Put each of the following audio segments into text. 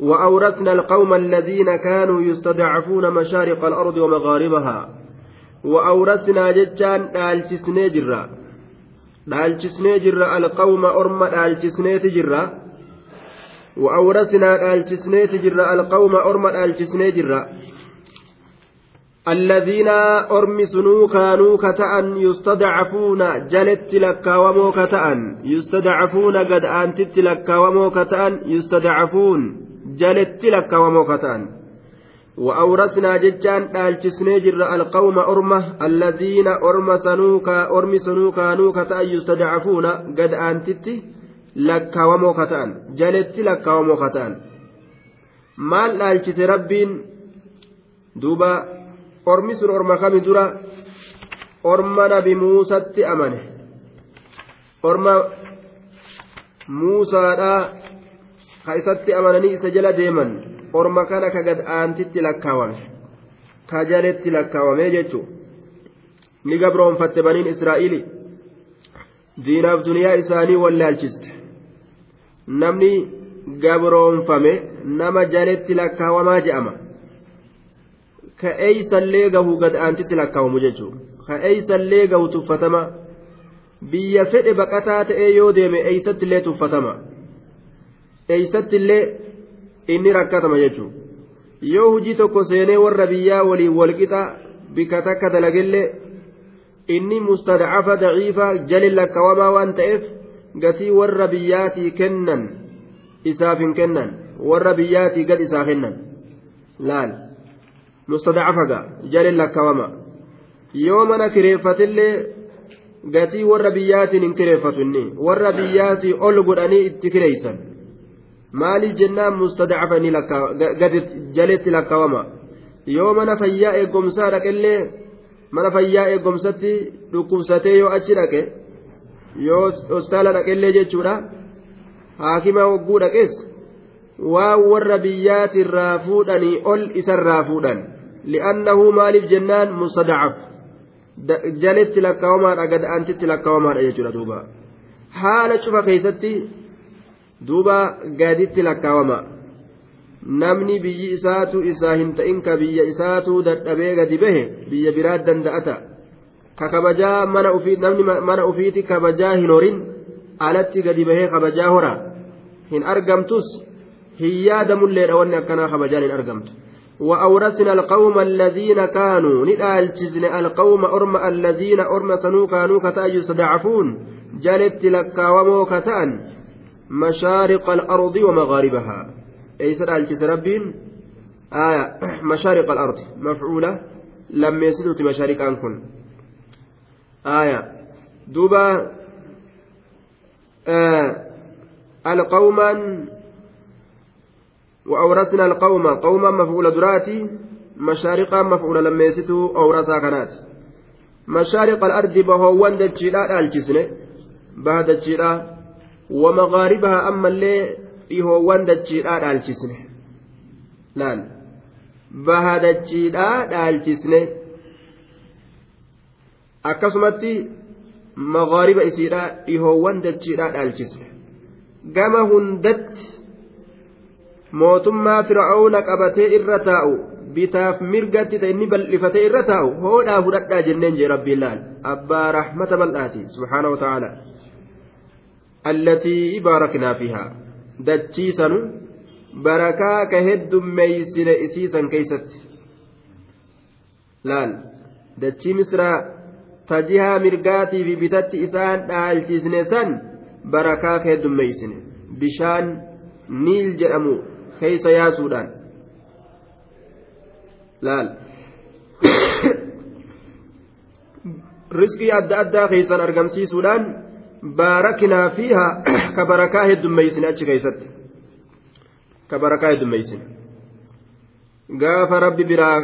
وأورثنا القوم الذين كانوا يستضعفون مشارق الأرض ومغاربها. وأورثنا ججان آلتسني جرا. dhaalchisnee jirra alqawma orma dhaalchisneeti jirra وأورثنا dhaalchisneeti jirra alqawma orma dhaalchisnee jirra الذين أرمسنوا كانوا كتأن يستضعفون جلت لك ومو كتأن. يستضعفون قد أنتت لك ومو كتأن يستضعفون. لك ومو كتأن وأورثنا ججان دالجسني جر القوم أرمة الذين أرم سنوكا أرم سنوكا نوكا يستضعفون قد أنتت لك وموكتان جلت لك وموكتان maal dhaalchise rabbiin? Duuba ormi sun orma kami dura? Orma nabi muusatti amane. Orma muusaadha ka isatti amananii isa jala deeman. Orma kana ka gad aantitti lakkaawame ka jaletti lakkaawame jechuun ni gabroonfatte baniin israa'ili diinaaf duniyaa isaanii wallaalchiste namni gabroonfame nama jaletti lakkaawamaa je'ama. Ka eeysallee gahu gad aantitti lakkaawamu jechuudha ka eeysallee gahu tuffatama. Biyya fedhe baqataa ta'ee yoo deeme eeysattillee tuffatama eeysattillee. inni rakkatama jechuun yoo hujii tokko seenee warra biyyaa waliin walqixa bika takka dalagellee inni mustadcafa daciifa jali lakkawamaa waan ta'eef gatii warra biyyaatii kennan isaaf hin kennan warra biyyaatii gad isaa kennan laal mustadcafa ga jali lakkawama yoo mana kireeffatillee gatii warra biyyaatiin hin kireeffatu inni warra biyyaatii ol godhanii itti kireeysan maaliif jennaan mustadacafanii gadi jaletti lakkaawama? Yoo mana fayyaa eegumsaa dhaqellee mana fayyaa eegumsatti dhukkubsatee yoo achi dhaqe yoo hospitaala dhaqellee jechuudha. Haakima hogguu dhaqees waan warra biyyaatirraa fuudhanii ol isarraa fuudhan. Li'annahu maaliif jennaan mustadacaf jaletti lakkaawamaadha gad aantitti lakkaawamaadha jechuudha duuba. Haala cufa keessatti. Duuba gaditti lakkaawama namni biyyi isaatu isaa hin ta'in ka biyya isaatu dadhabee gadi bahe biyya biraa danda'ata ka kabajaa mana ofii namni mana ofiiti kabajaa hin horin alatti gadi bahee kabajaa hora hin argamtus hin yaadamulleedha wanni akkanaa kabajaan hin argamtu وأورثنا القوم الذين كانوا ندالجزن القوم أرم الذين أرم سنو كانوا كتا يستضعفون جلت لكا ومو مشارق الأرض ومغاربها. أي سألت ربين؟ آية مشارق الأرض. مفعولة. لم يسدت مشارق أنكن آية. دوبا آه القوما وأورثنا القوم. قوما مفعول دراتي مشارقا مفعول لما يسدوا أورثا كانت. مشارق الأرض بهوان دجيلا الجسن بعد دجيلا ومغاربها أما اللي dhihoowwan dachiidhaa dhaalchisne laal baha dachiidhaa dhaalchisne akkasumatti magaariba isiidhaa dhihoowwan dachiidhaa dhaalchisne gama hundatti mootummaa fir'aawna qabatee irra taa'u bitaaf mirgatti ta'e inni bal'ifatee irra taa'u hoodhaa fudhadhaa jenneen jee rabbiin laal abbaa rahmata bal'aati subhaana wa ta'aala Allatii baaraknaa fiihaa dachiisanu barakaa ka heddummeeysine isiisan keeysatti laal dachii misraa tajihaa mirgaatii fi bitatti isaan dhaalchisne san barakaa ka heddummeeysine bishaan niil jedhamu keeysa yaasuudhaan laal riskii adda addaa keeysan argamsiisuudhaan baaraknaa fiihaa ka barakaa heddummeeysine achi keeysatti ka barakaa heddummeeysin gaafa rabbi biraa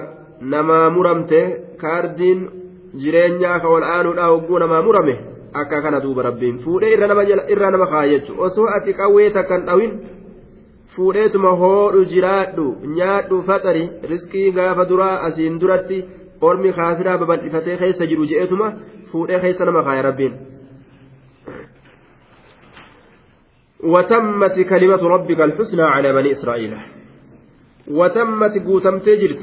namaa muramte kaardiin jireenyaa ka wal aanuudha hogguu namaa murame akka kana duuba rabbiin fuudhee irra nama kaaya jechuudha osoo ati qawwee takkan dhawin fuudheetuma hoodhu jiraadhu nyaadhu faxari riskii gaafa duraa asiin duratti ormi kaafiraa babal'ifatee keessa jiru je'eetuma fuudhee keessa nama kaaya rabbiin. وتمت كلمة ربك الحسنى على بني إسرائيل. وتمت قوتمت جرت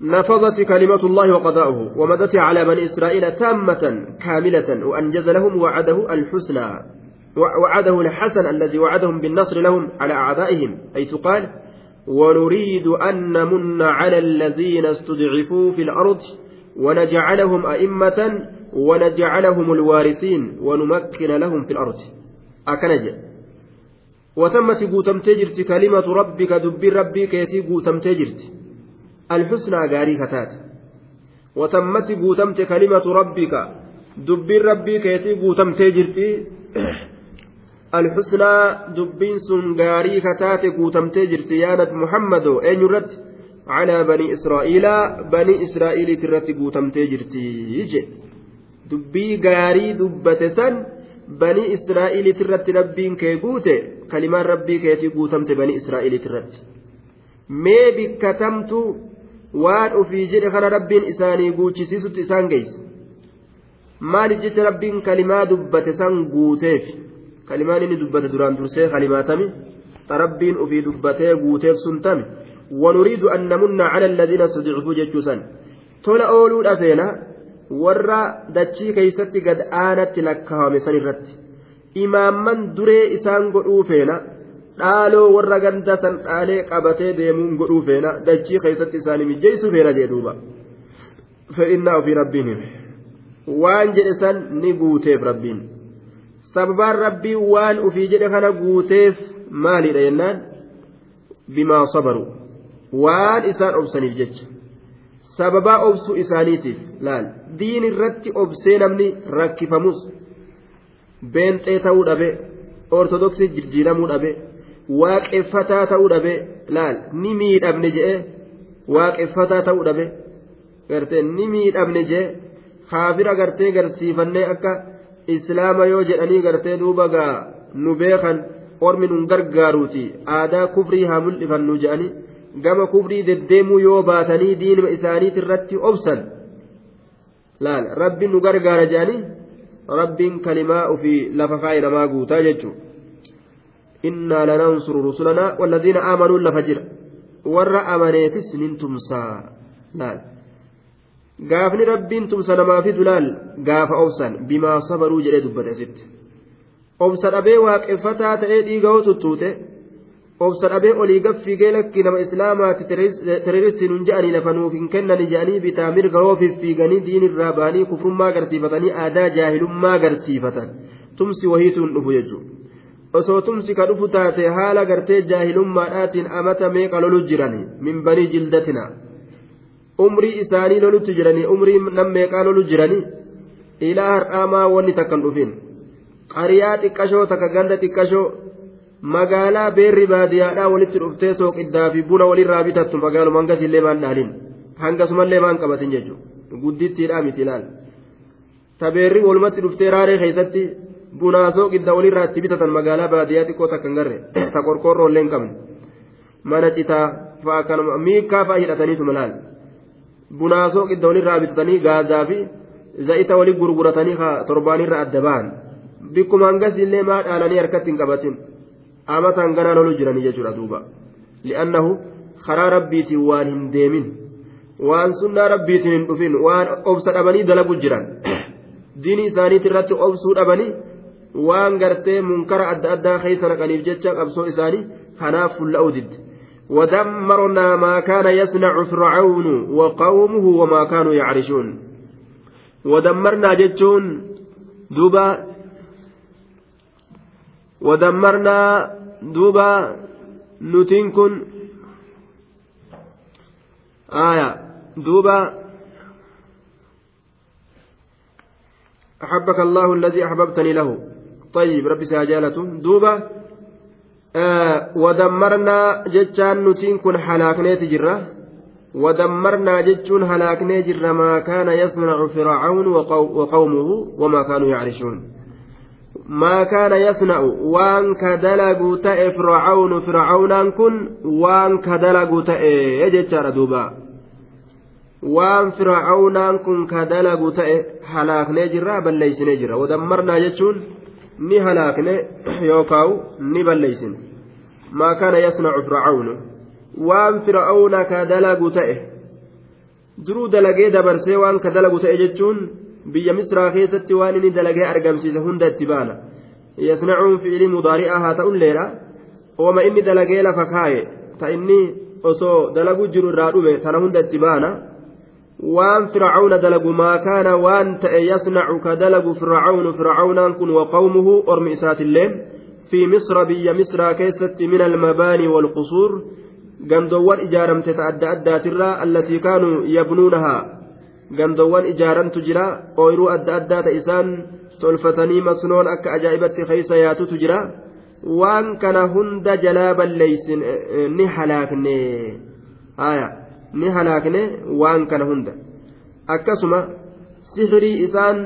نفضت كلمة الله وقضاؤه ومدت على بني إسرائيل تامة كاملة وأنجز لهم وعده الحسنى وعده الحسن الذي وعدهم بالنصر لهم على أعدائهم. حيث قال ونريد أن نمن على الذين استضعفوا في الأرض ونجعلهم أئمة ونجعلهم الوارثين ونمكن لهم في الأرض. أكنج وتمت قوتم تجرت كلمة ربك دب ربي كيتي قوتم تجرت. الحسنى غاري كتات. وتمت قوتمت كلمة ربك دب ربي كيتي قوتم تجرت. الحسنى دبين سن غاري كتات قوتم تجرت. يا محمد أين على بني إسرائيل بني إسرائيل ترتي قوتم تجرتي dubbii gaarii dubbate san banii israa'iliit irratti rabbiin kee guute kalimaan rabbii keetii guutamte banii israa'iliit irratti. Mee bikkatamtu waan ofii jedhe kana rabbiin isaanii guuchisiisutti isaan geesse. Maaliif jecha rabbiin kalimaa dubbate san guuteef? Kalimaan inni dubbate duraan dursee kalimaatami rabbiin ofii dubbatee guuteef sun tami? Wanuriidu an namunna cala alladiina stadicfuu jechuu san. Tola ooluudha dhafeena warra dachii keeysatti gad aanatti lakkaawame san irratti imaamman duree isaan godhuu feena dhaaloo warra ganda san dhaalee qabatee deemuun godhuu feena dachii keeysatti isaanii mijjeessuu feena jee duuba fedhinnaa ofii rabbiin hime waan jedhe san ni guuteef rabbiin sababaan rabbii waan ufii jedhe kana guuteef maaliidha jennaan bimaa sabaru waan isaan obsaniif jecha sababaa obsuu isaaniitiif laal diin irratti obsee namni rakkifamus beenxee ta'uu dhabe ortodoksii jijjiiramuu dhabe waaqeffataa ta'uu dhabe laal ni miidhamne je'e waaqeffataa ta'uu dhabe gartee ni miidhamne je'e kaafira gartee garsiifannee akka islaama yoo jedhanii gartee duuba gaa nu beekan ormi nun gargaaruuti aadaa kufrii haa mul'ifannu je'anii. Gama kufrii deddeemuu yoo baatanii diinuma isaaniit irratti obsan laal? Rabbiin nu gargaara jedhanii rabbiin kalimaa ofii lafa kaa'e namaa guutaa jechuudha innaa lanansuru rusulanaa walladhiina aamanuun lafa jira. Warra amaneefis nin tumsaa. Laal? Gaafni rabbiin tumsa namaa fidu laal? Gaafa obsan bimaa sabaruu jedhee dubbate asitti obsa dhabee waaqeffataa ta'ee dhiiga hoo tuttuute obsa dhabee olii gaffiigee lakki nama islaamaati teroristiin hin je'anii lafa nuuf hin kennani je'anii bitaa mirga hoo fiffiiganii diinirraa ba'anii kufrummaa agarsiifatanii aadaa jaahilummaa agarsiifatan. Tumsi wahiituun dhufu jechuudha. Osoo tumsi ka dhufu taate haala gartee jaahilummaadhaatiin amata meeqa lolu jirani? Min banii jildatina umrii isaanii lolutti jiranii? Umrii nam meeqaa lolu jiranii? Ilaa har'aamaa wanni takkan dhufin. Qariyaa xiqqashoo takka ganda xiqqashoo magaalaa beerri baadiyyaadhaa walitti dhuftee sooqiddaa fi buna walirraa bitattu magaaluma hangas illee maan dhaalin. Hangasumallee maan qabatin jechuudha. Guddittiidhaa miti ilaal tabeerri walumatti dhuftee raaree keessatti bunaa sooqiddaa walirraa itti bitatan magaalaa baadiyyaa xiqqoo takka hin garre. Ta qorqoorroo illee hin qabne. Mana citaa fa'a kanuma miikaa fa'a hidhataniitu malaal bunaa sooqiddaa walirraa bitatanii gaazaa fi za'ita walii gurguratanii torbaanirra adda ba'an. Bikkuma hangas maa dhaalanii harkatti hin qabatin. Amataan ganaa lolu jiranii jechuudha duuba li'annahu karaa rabbiitiin waan hin deemin waan sunnaa rabbiitiin hin dhufin waan obsa dhabanii dalagu jiran diini isaaniiti irratti obsuu dhabanii waan gartee munkara adda addaa keessa naqaniif jecha qabsoo isaanii kanaaf fulla'uu didde ودمرنا ما كان يصنع فرعون وقومه وما كانوا يعرشون ودمرنا جتون دوبا ودمرنا duuba nutiin kun aaya duuba أحبك الله الذي أحببتني له. طيب ربي ساجالته دوبا ودمرنا جتان نتين كن حلاكنيت جرة. ودمرنا جتون هلاكني جرة ما كان يصنع فرعون وقومه وما كانوا يعرشون. ما كان يصنع وان كدلقوا تأ فرعون فرعونان كن وان كدلقوا تأ يجتار دوبا waan fir'aawnaan kun ka dalagu ta'e halaaknee jirra balleeysinee jirra wadammarnaa jechuun ni halaakne yookaan ni balleeysine maa kana yasnacu fir'aawnu waan fir'aawna ka dalagu ta'e duruu dalagee dabarsee waan ka dalagu ta'e jechuun biyya misraa keessatti waan inni dalagee argamsiise hunda itti baana yasnacuun fi'ilii mudaari'aa haa ta'ulleedha ooma inni dalagee lafa kaaye ta inni osoo dalagu jiru irraa dhume tana hunda itti baana waan fircauna dalagu maa kaana waan ta'e yasnacu ka dalagu fircaunu fircaunaan kun waqawmuhu ormi isaatilleen fi misra biyya misraa keessatti min almabaanii waalqusuur gandoowwan ijaaramte ta adda addaatirraa allatii kaanuu yabnuunahaa gandoowwan ijaarantu jira ooyruu adda addaa ta isaan tolfatanii masnoon akka ajaa'ibatti keeysa yaatutu jira waan kana hunda jalaa balleeysin ni halaakne haya ni halaakne waan kana hunda akkasuma sihirii isaan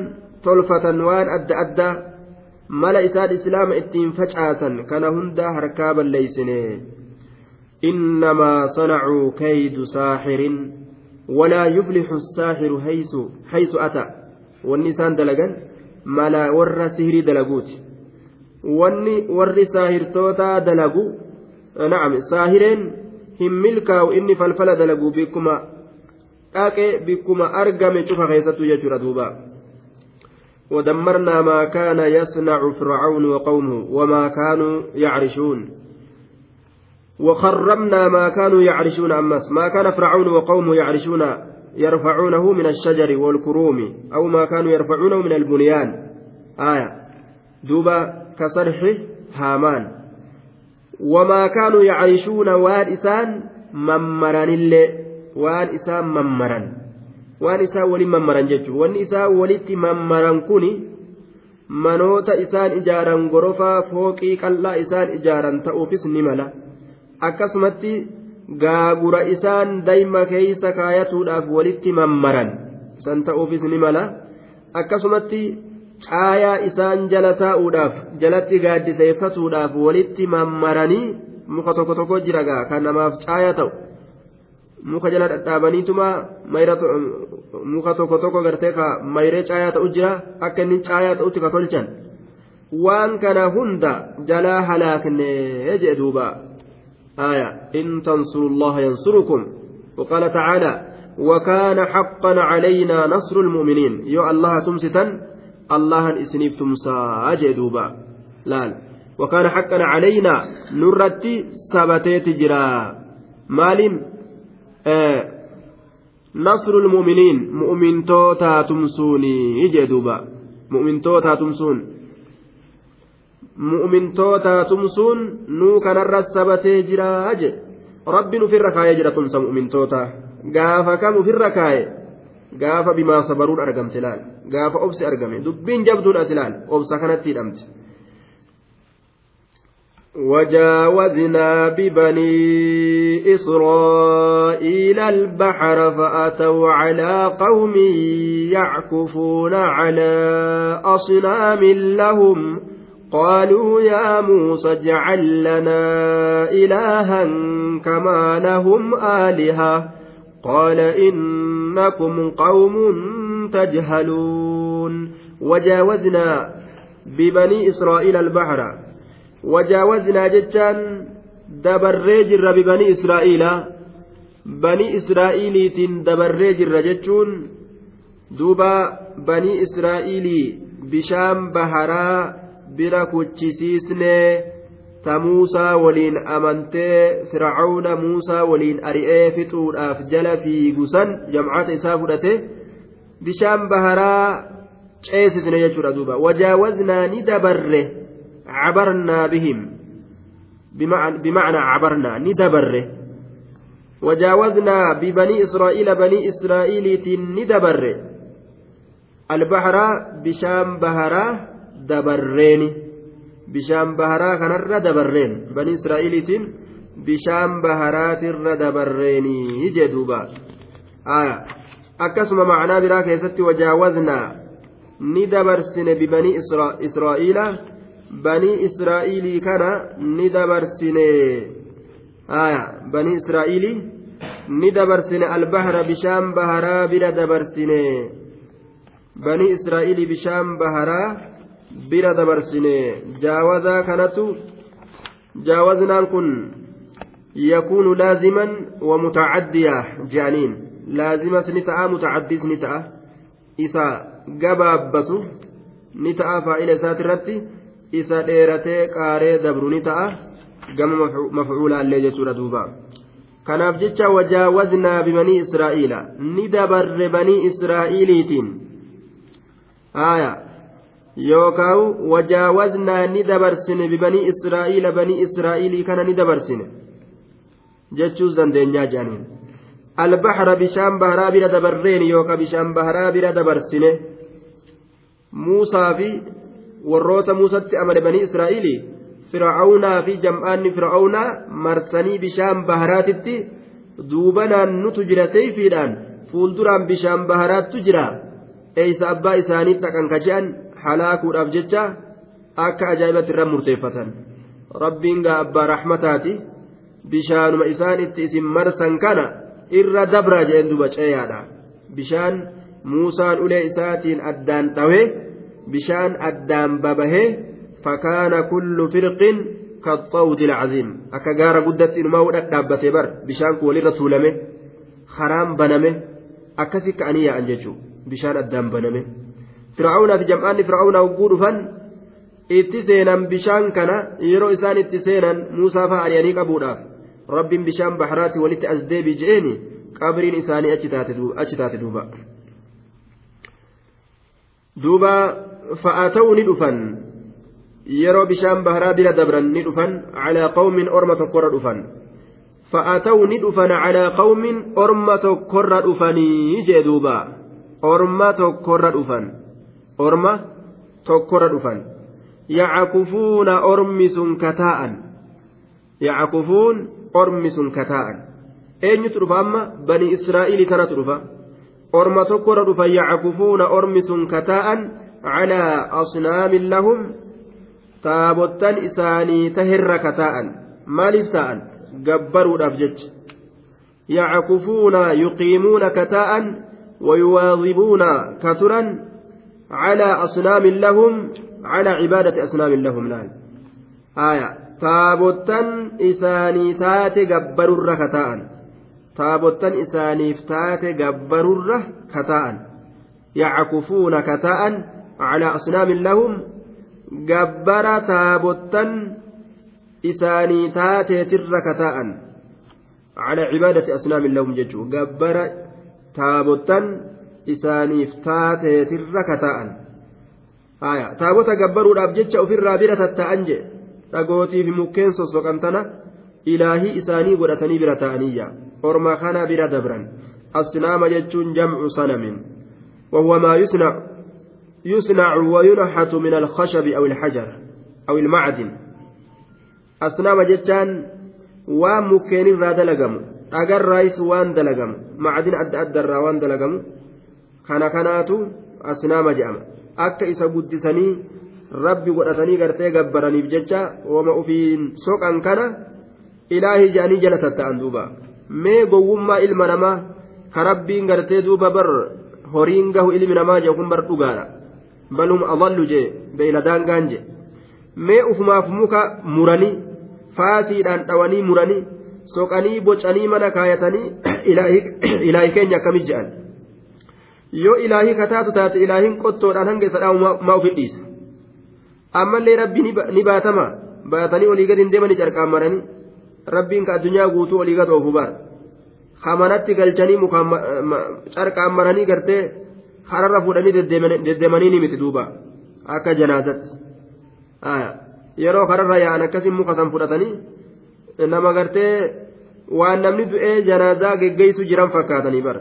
tolfatan waan adda addaa mala isaan islaama ittiin facaasan kana hunda harkaa balleeysine innamaa sanacuu kaydu saaxirin walaa yuflixu saaxiru haysu ata wanni isaan dalagan mala warra sihirii dalaguuti wanni warri saahirtootaa dalagu na'am saahireen hin milkaa'u inni falfala dalagu bikkuma dhaqe bikkuma argame cufa keessattuu jechuudha duuba ودمرنا ما كان يصنع فرعون وقومه وما كانوا يعرشون وخرمنا ما كانوا يعرشون أمس ما كان فرعون وقومه يعرشون يرفعونه من الشجر والكروم أو ما كانوا يرفعونه من البنيان آية دوبا كصرح هامان waan isaan mammaranillee waan isaan mammaran waan isaan waliin mammaran jechuudha wanni isaan walitti mammaran kuni manoota isaan ijaaran gorofaa fooqii qal'aa isaan ijaaran ta'uufis ni akkasumatti gaagura isaan dayma keeysa kaayatuudhaaf walitti mammaran san ta'uufis ni mala akkasumatti caayaa isaan jala taa'uudhaaf jalatti gaaddiseeffatuudhaaf walitti mammaranii muka tokko tokko jira gaa kan namaaf caayaa ta'u muka jala dhadhaabaniituma muka tokko tokko gartee ka mayree caayaa ta'u jira akka inni caayaa ta'utti ka tolchan waan kana hunda jalaa halaaknee jee duuba آية إن تنصروا الله ينصركم. وقال تعالى وكان حقا علينا نصر المؤمنين. يو الله تمستا isiniif tumsaa jee duuba laal وكان حقا علينا نرتي ثبتت جرا. مالين؟ آه نصر المؤمنين مؤمن توتا تمسوني يجي دوبا. مؤمن توتا تمسون. تمسون نو كان الرسبت جرا أجي ربي نفر كاي جرا تمسى مؤمن توتا قاف كم في الركاي gaafa bimaa sabaruun argamte laal gaafa obsi argame dubbiin jabduun as laal obsa kanatti hidhamte وجاوزنا ببني إسرائيل البحر فأتوا على قوم يعكفون على أصنام لهم. قالوا يا موسى اجعل لنا إلها كما لهم آلهة. قال إنكم قوم تجهلون. وجاوزنا ببني إسرائيل البحر. وجاوزنا جدا دبرج الرب بني إسرائيل. بني إسرائيل دبرج الرجتون دوبا بني إسرائيل بشام بحرا bira kuchisiisnee ta muusaa waliin amantee fircauna muusaa waliin ari'ee fixuudhaaf jala fiigusan jamcata isaa fudhate bishaan baharaa ceesisne jechuudha duuba wajaawaznaa ni dabarre cabarnaa bihim bimacnaa cabarnaa ni dabarre وجاوزنا ببني إسرائيل بني إسرائيل ندبر البحر بشام بهرا دبرين bishaan baharaa kanarra dabarreen banii israa'iiliitiin bishaan baharaatirra dabarreenii jedhuuba akkasuma macnaa biraa keessatti wajaawaznaa ni dabarsine bibanii israa'iila banii israa'iilii kana ni dabarsine banii israa'iilii ni dabarsine albahara bishaan baharaa bira dabarsine banii israa'iilii bishaan baharaa bira dabarsine jaawazaa kanatu jaawaznaan kun yakuunu laaziman wa mutacaddiya je'aniin. Laazimas ni ta'a mutacaddiis ni ta'a. Isa gabaabbatu ni ta'a faa'ila isaati irratti isa dheeratee qaaree dabru ni ta'a. Gama mafcuulaallee jechuudha duuba. Kanaaf jecha wajaawaznaa bibanii israa'iila. Ni dabarre banii israa'iiliitiin. Aayaa yookaan wajaawaznaa ni dabarsine bibanii israa'iila banii israa'iilii kana ni dabarsine jechuus dandeenyaa jedhaniin albahra bishaan baharaa bira dabarreen yookaan bishaan baharaa bira dabarsine muusaa fi warroota muusatti amane banii israa'iilii fir'aawnaa fi jam'aanni fir'aawnaa marsanii bishaan baharaatitti duubanaan nutu jira seeyfiidhaan fuulduraan bishaan baharaattu jira eeysa abbaa isaanii dhaqan ka je'an halaakuudhaaf jecha akka ajaa'ibatti irra murteeffatan. Rabbiin gaa abbaa rahmataati. Bishaanuma isaan itti isin marsan kana irra dabra jedheen duba ceeyaadha. Bishaan muusaan ulee isaatiin addaan dhawee bishaan addaan babahee fakaana kullu firqin kaxawdi alcaziim akka gaara guddatti inumaa wudhan dhaabbatee bar bishaan kun walirra tuulame karaan baname akkasi ka'anii yaa'an jechuudha bishaan addaan baname. Fir'aawnaa fi jam'aanni fir'aawnaa hogguu dhufan itti seenan bishaan kana yeroo isaan itti seenan muusaa fa'a ari'anii qabuudhaaf rabbiin bishaan baharaatti walitti as deebi je'eeni qabriin isaanii achi taate duuba. duuba fa'aata'uu ni dhufan yeroo bishaan baharaa bira dabran ni dhufan calaa qawmin orma tokkorra dhufan dhufan calaa qawmin orma tokkorra dhufanii jee duuba orma tokkorra dhufan. Orma tokkorra dhufan yacakufuuna ormi sun kataa'an yacakufuun ormi sun kataa'an eenyutu dhufa amma bani israa'iilii kanatu dhufa orma tokkorra dhufan yacakufuuna ormi sun kataa'an calaa asnaamin lahum taabottan isaanii taherra kataa'an maaliif ta'an gabbaruudhaaf jecha yacakufuuna yuqiimuuna kataa'an ويواظبون كثرا على أصنام لهم على عبادة أصنام لهم نعم. آية. تابوتان إساني تاتي جبرر كتاء. تابوتان إساني تاتي جبرر كتاء. يعكفون كتاء على أصنام لهم. جبر تابوتان إساني تاتي تر كتاء. على عبادة أصنام لهم ججو. جبر تابوتان isaaniif taateetirra kata'an taabota gabbaruudhaaf jecha ofirraa bira tatta'an je dhagootii fi mukkeen sossoqan tana ilaahii isaanii godhatanii bira ta'aniyya orma kana bira dabran asnaama jechuun jamcu sanamin وهو ما يصنع يصنع وينحت من الخشب أو الحجر أو المعدن أصنام جتان ومكين الرا دلقم أجر رايس وان دلقم معدن أد أد kana kanaatu asnaama jedhama. Akka isa guddisanii rabbi godhatanii gartee gabbaraniif jecha wama ufiin soqan kana ilaahii jedhanii jala tatta'an duuba. Mee gowwummaa ilma namaa ka rabbiin gartee duuba bar horiin gahu ilmi namaa jee kun bar dhugaadha. Balum adallu jee beeyladaan gaan jee. Mee ufumaaf muka muranii faasiidhaan dhawanii muranii soqanii bocanii mana kaayatanii ilaahii keenya akkamit jedhan yoo ilaahii kataatu taate ilaahiin qottoodhaan hanga isa dhaabu maa ofii dhiisa ammallee rabbi ni baatama baatanii olii gadi hin deemanii carqaan maranii rabbiin ka addunyaa guutuu olii gad oofu baara hamanatti galchanii mukaan carqaan maranii gartee hararra fuudhanii deddeemanii ni miti duuba akka janaazatti yeroo kararra yaa'an akkasiin muka san fudhatanii nama gartee waan namni du'ee janaazaa geggeessu jiran fakkaatanii bara.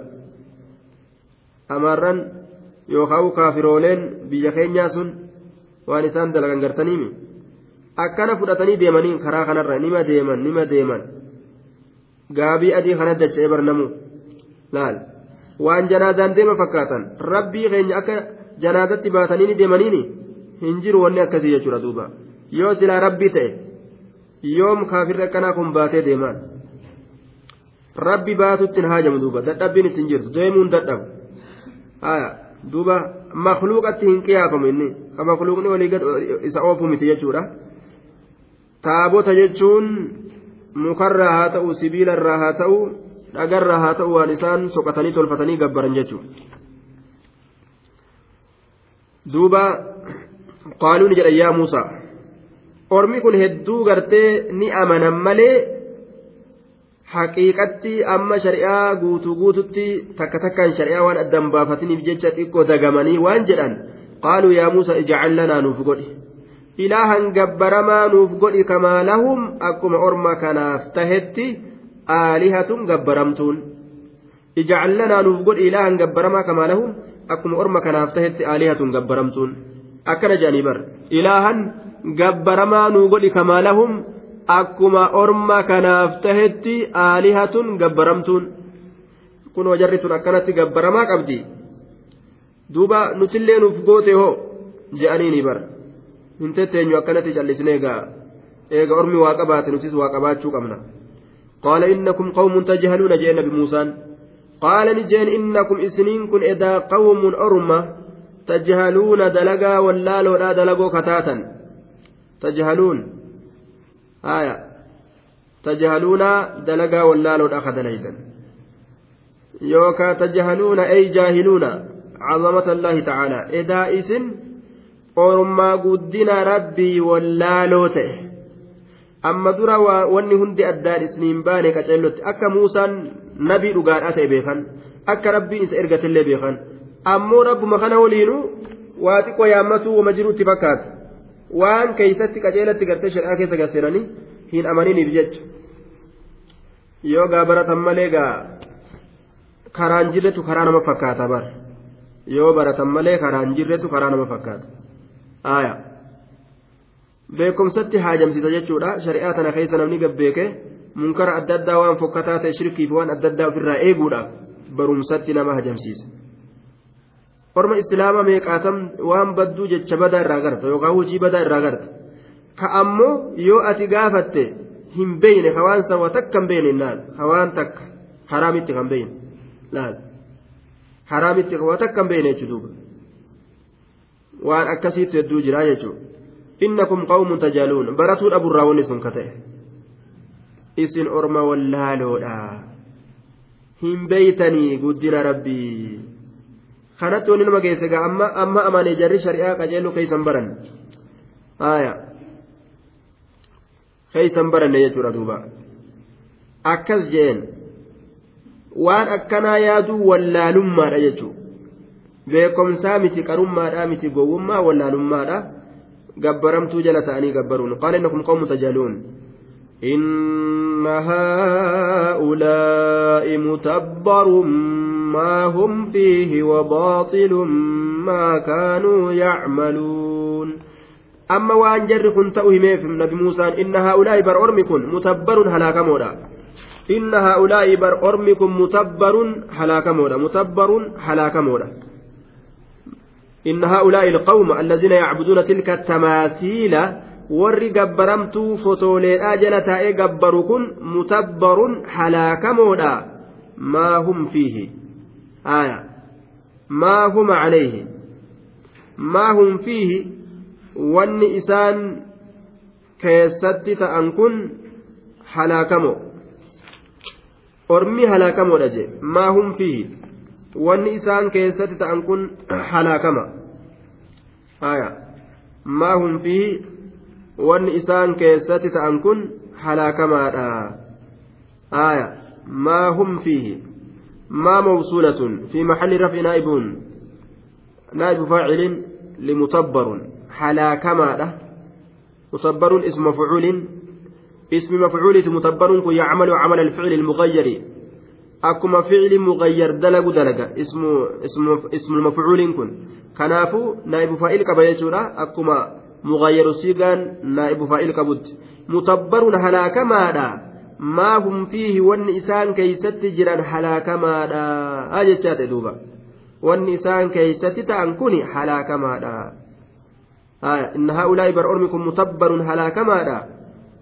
Amarran yookaan kaafirooleen biyya keenyaa sun waan isaan dalagan gartaniimi akkana fudhatanii deemanii karaa kanarra nima deeman nima deeman. Gaabii adii kana dacha'ee barnamu. Laal. Waan janaazaan deema fakkaatan rabbii keenya akka janaazatti baatanii deemaniini? Hin jiru wanni akkasii jechuudha duuba. Yoo silaa rabbii ta'e yoom kaafirri akkanaa kun baatee deemaan? Rabbi baatutti hin haajamu duuba. Dadhabbiin ittiin jirtu deemuun dadhabu duuba makluuqatti hin qiyaafamu inni ka makluuqni walii isa oofu miti jechuudha. Taabota jechuun mukarraa haa ta'u sibiilarraa haa ta'u dhagarraa haa ta'u waan isaan soqatanii tolfatanii gabbaran jechuudha. Duuba qaaluu ni jedhan yaa muusaa ormi kun hedduu gartee ni amanan malee haqiiqatti amma shari'aa guutuu guututti takka takkaan shari'aa waan addan baafatiniif jecha xiqqoo dagamanii waan jedhan qaaluu yaa muusaa ija'al lanaa nuuf godhi. Ilaahan gabbaramaa nuuf godhi kamaa lahum akkuma orma kanaaf tahetti aalihatun gabbaramtuun. Ija'al lanaa nuuf godhi ilaahan gabbaramaa kamaa lahum akkuma orma kanaaf tahetti aalihatun gabbaramtuun. Akkana jedhanii bar ilaahan gabbaramaa nuu godhi kamaa lahum akkuma orma kanaaf tahetti aalihatun gabbaramtuun. Kunoo jarri tun akkanatti gabbaramaa qabdi. Duuba nutillee nuuf goote hoo je'aniini bar hin tetteenyu akkanatti callisne egaa. Eega ormi waa qabaate nutis waa qabaachuu qabna. Qaala innakum qawmun tajhaluuna jee nabi muusaan. Qaala ni jeen innakum isiniin kun edaa qawmun orma tajhaluuna dalagaa wallaaloodhaa dalagoo kataatan. Tajhaluun haya tajhaluuna dalagaa wallaaloodhaa kadalaydan yookaa tajhaluuna ay jaahiluuna عظمة الله تعالى ormaa guddina rabbii wallaaloo ta'e amma dura wanni hundi addaan isniin baane qaceellotti akka muusaan nabii dhugaadhaa ta'e beekan akka rabbiin isa ergatillee beekan ammoo rabbuma kana waliinu waa xiqqoo yaammatuu wama jirutti fakkaata waan keeysatti qaceelatti gartee shari'aa keessa garseenanii hin amaniniif jecha yoo gaa baratan malee gaa karaan jirretu karaa nama fakkaata bar yoo baratan malee karaan jirretu karaa nama fakkaata aya beekumsatti haajamsiisa jechuudha shari'aa tana keessa namni gabbeeke munkara adda addaa waan fokkataa ta'e shirkiif waan adda addaa ofirraa eeguudhaaf barumsatti nama hajamsiisa orma islaama meeqaatam waan badduu jecha badaa irraa garta yookaan hojii badaa irraa garta ka ammoo yoo ati gaafatte hin beeyne ka waan sawa takka hin beeyne laal? Ka waan takka haraamitti kan beeyne laal? Haraamitti waa takka hin beeyne jechuudha waan akkasiitu hedduu jira jechuudha. Innakum qawmun tajaaluun. Baratuu dhaburraa wanni sun ka ta'e. Isin orma wallaaloodha hin beeytanii guddina rabbii kanatti wanni nama geesse gaa amma amma amanee jarri shari'aa qajeeluu keeysan baran haaya keeysan baranne jechuudha duuba akkas jeen waan akkanaa yaaduu wallaalummaadha jechuudha beekomsaa miti qarummaadhaa miti gowwummaa wallaalummaadha gabbaramtuu jala ta'anii gabbaruun qaala innakum qawmu tajaaluun إن هؤلاء متبر ما هم فيه وباطل ما كانوا يعملون. أما وأن جر كنت أهميف نبي موسى إن هؤلاء بر أرمكن متبر هلاك مودا إن هؤلاء بر أرمكم متبر هلاك مودا متبر هلاك مودا إن هؤلاء القوم الذين يعبدون تلك التماثيل warri gabbaramtuu fotooleedhaa jala taa'ee gabbaru kun mutabbarun halaakamoodha maa hum fiihi aya maa huma calayhi maa hum fiihi wanni isaan keessatti ta'an kun halaakamo ormi halaakamoodha je maa hum fiihi wanni isaan keessatti ta'an kun halaakama aya maa hum fiihi wanni isaan keessatti ta'an kun halaakamaadha aya maa hum fiihi maa mawsuulatun fi maxalli raf'i naa'ibun naa'ibu faacilin limutabbarun halaakamaadha mutabbarun ismu mafcuulin اسم مفعول متبر يعمل عمل الفعل المغير. أكما فعل مغير دلق دلق اسم اسم اسم المفعول كن. كنافو نائب فاعل كبا أكما مغير سيغان نائب فائل كبد متبر هلاكمادا ما هم فيه ون إسان كيست جران هلاكمادا أجتشات دوبا ون إسان كيست تأنكني هلاكمادا آه إن هؤلاء بر أرمكم متبر هلاكمادا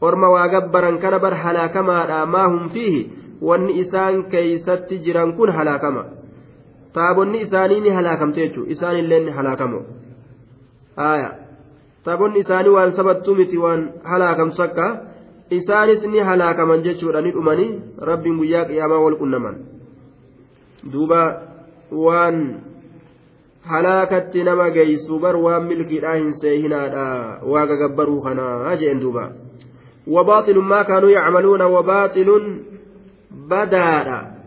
أرم واغبرا كان بر هلاكمادا ما هم فيه ون إسان كيست جران كن هلاكما taabonni isaanii ni halaakamte jechuudha isaan illee ni halaakamu taabonni isaanii waan sabattuu miti waan halaakamtu akka isaanis ni halaakaman jechuudha ni dhumanii rabbiin guyyaa qiyaamaa wal qunnaman duuba waan halaakatti nama geessu bar waan milkiidhaa hin seehinaadha waa gagabbaruu kanaa jeen duuba وباطل ما كانوا يعملون وباطل بدادا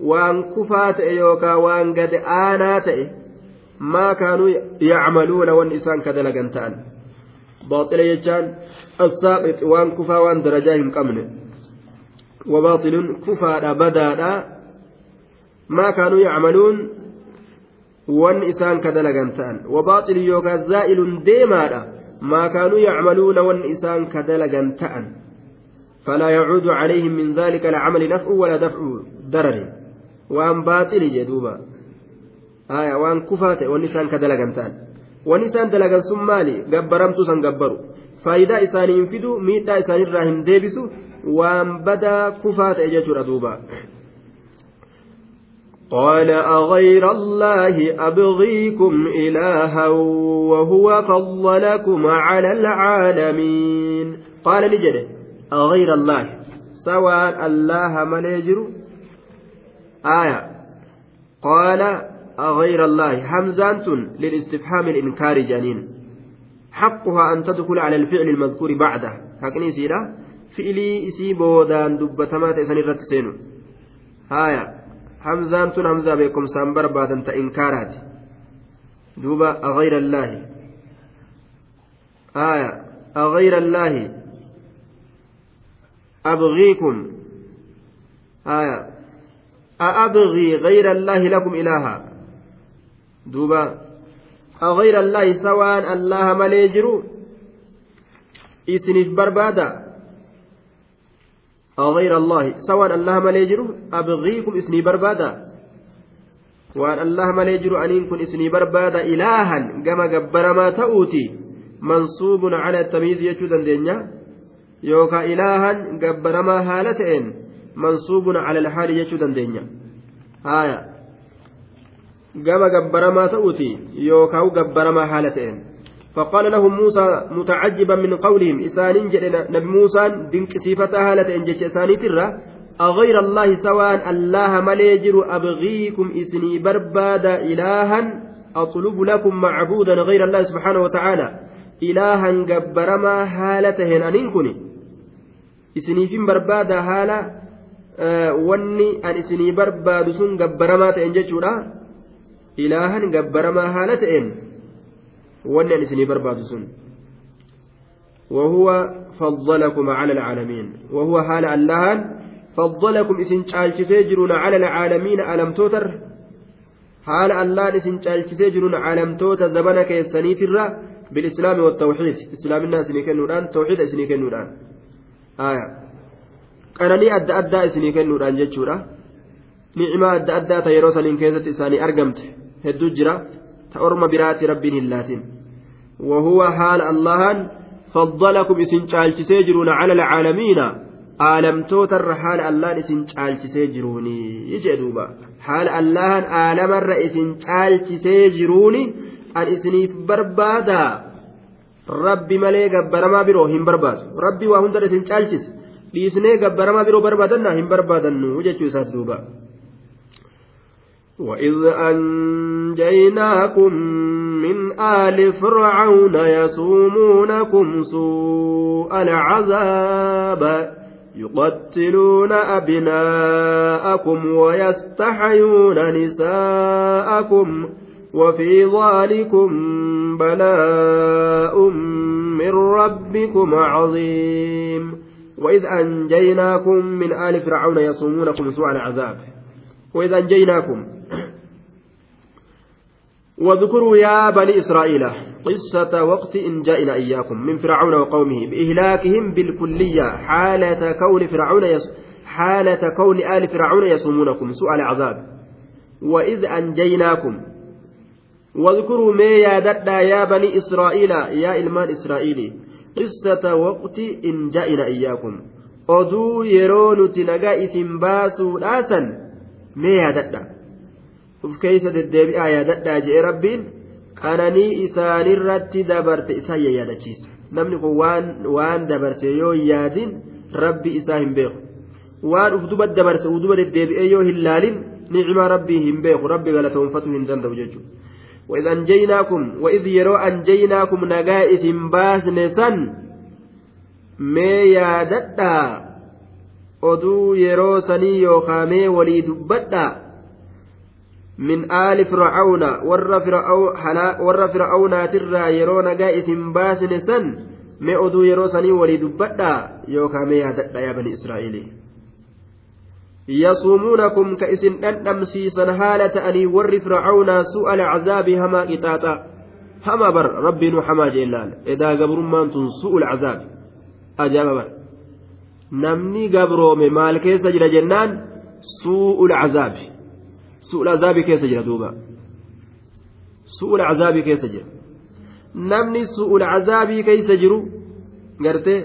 waan kufaa ta'e yookaan waan gad aanaa ta'e maa kaanuu yacmaluuna wanni waan kufaa waan darajaa hin qabne wabaaxilun kufaadha badaadha maa kaanuu yacmaluun wanni isaan ka dalagan ta'an wabaaxilun yookaan zaa'ilun deemaadha maa kaanuu yacmaluuna wanni isaan ka dalagan ta'an فلا يعود عليهم من ذلك العمل نفع ولا دفع ضرر baaxili jedhuuba waan kufaa ta'e wanni isaan ka dalagan wanni isaan dalagan sun maali gabbaramtuu san gabbaru faayidaa isaanii hin fidu miidhaa isaaniirraa hin deebisu waan badaa kufaa ta'e jechuudha duuba. قال أغير الله أبغيكم إلها وهو فضلكم على العالمين قال لجده أغير الله سواء الله مليجر آية قال أغير الله حمزة للاستفهام الإنكار جانين حقها أن تدخل على الفعل المذكور بعده. هكذا سيرة فعلي إسي بودان دبتما تسنير تسينو هايا. حمزة حمزة بكم سامبر بعد أنت إنكارات دوبا أغير الله. آية أغير الله. أبغيكم. آية أأبغي غير الله لكم إلها. دوبا أغير الله سواء الله مليجر إسنف بربادا. أغير الله سواء الله مليجر أبغيكم إسني بربادا. وأن الله مليجر أن يكون إسني بربادا إلها كما جبر ما تؤتي منصوب على التمييز يجود الدنيا يوكا إلها جبر ما هالتين منصوب على الحال يجو دندنيا آية. قام قبرما تؤتي يوكاو قبرما حالتين فقال لهم موسى متعجبا من قولهم إسان نبي موسى دنك صفة هالتين جيش إساني ترى أغير الله سواء الله مليجر أبغيكم إسني برباد إلها أطلب لكم معبودا غير الله سبحانه وتعالى إلها قبرما هالتهن أنينكني إسني في برباد هالة wanni an isinii barbaadu sun gabbaramaa ta'en jechuudha. Ilaahan gabbaramaa haala ta'een wanni an isinii barbaadu sun. وهو فضلكم على العالمين وهو حال اللهان فضلكم اسن تشالشسي على العالمين ألم توتر حال اللهان اسن تشالشسي علم توتر زبنك يسنيت الرا بالإسلام والتوحيد إسلام الناس نكنوران توحيد اسنكنوران آية qananii adda addaa isinii kennuudhaan jechuudha. Ni'imaa adda addaa ta yeroo saniin keessatti isaanii argamte. Orma biraati rabbiin hin laatin وهو حال الله فضلكم اسن چالچسي جرون على العالمين عالمتوت الرحال الله اسن چالچسي جروني يجي دوبا حال الله عالم الرئيس چالچسي جروني ان اسني بربادا ربي ملي غبرما برو هم برباد ربي وهندر اسن چالچس dhiisnee gabbaramaa biroo barbaadanna hin barbaadannu jechuu isaati duuba. وإذ أنجيناكم من آل فرعون يسومونكم سوء العذاب يقتلون أبناءكم ويستحيون نساءكم وفي ذلكم بلاء من ربكم عظيم وإذ أنجيناكم من آل فرعون يصومونكم سوء العذاب وإذ أنجيناكم واذكروا يا بني إسرائيل قصة وقت إن جاءنا إياكم من فرعون وقومه بإهلاكهم بالكلية حالة كون فرعون يس حالة كون آل فرعون يصومونكم سوء العذاب. وإذ أنجيناكم. واذكروا ما يا يا بني إسرائيل يا إلمان إسرائيلي قصة وقت إن جاءنا إياكم. oduu yeroo nuti nagaa isin baasuudhaasan mee uf keeysa deddeebi'aa yaadadhaa je'e rabbiin qananii isaanirratti dabarte isaan yaadachiisa namni kun waan dabarse yoo yaadin rabbi isaa hin beeku waan uf duba dabarse uf duba deddeebi'ee yoo hin laalin nicmaa rabbii hin beeku rabbi galatoonfatuu hin danda'u jechuudha. وإذ أنجيناكم وإذ يروا أنجيناكم نجائز باسن سن mee yaadadhaa oduu yeroo sanii yookaa mee walii dubbadhaa Min aali fir'aawna warra fir'aawnaatirraa yeroo nagaa isin baasine san mee oduu yeroo sanii walii dubbadhaa yookaa mee yaadadhaa yaa bani israa'ilii يصومونكم كإسن أن سيسن هالة أني ور فرعون سوء العذاب هما قطاطا هما بر ربي نحما جلال إذا قبر ما سوء العذاب ajaa'ibaa bara namni gabroome maal keessa jira jennaan suu'ul cazaabi suu'ul cazaabi keessa jira duuba suu'ul cazaabi keessa jira namni suu'ul cazaabii keessa jiru gartee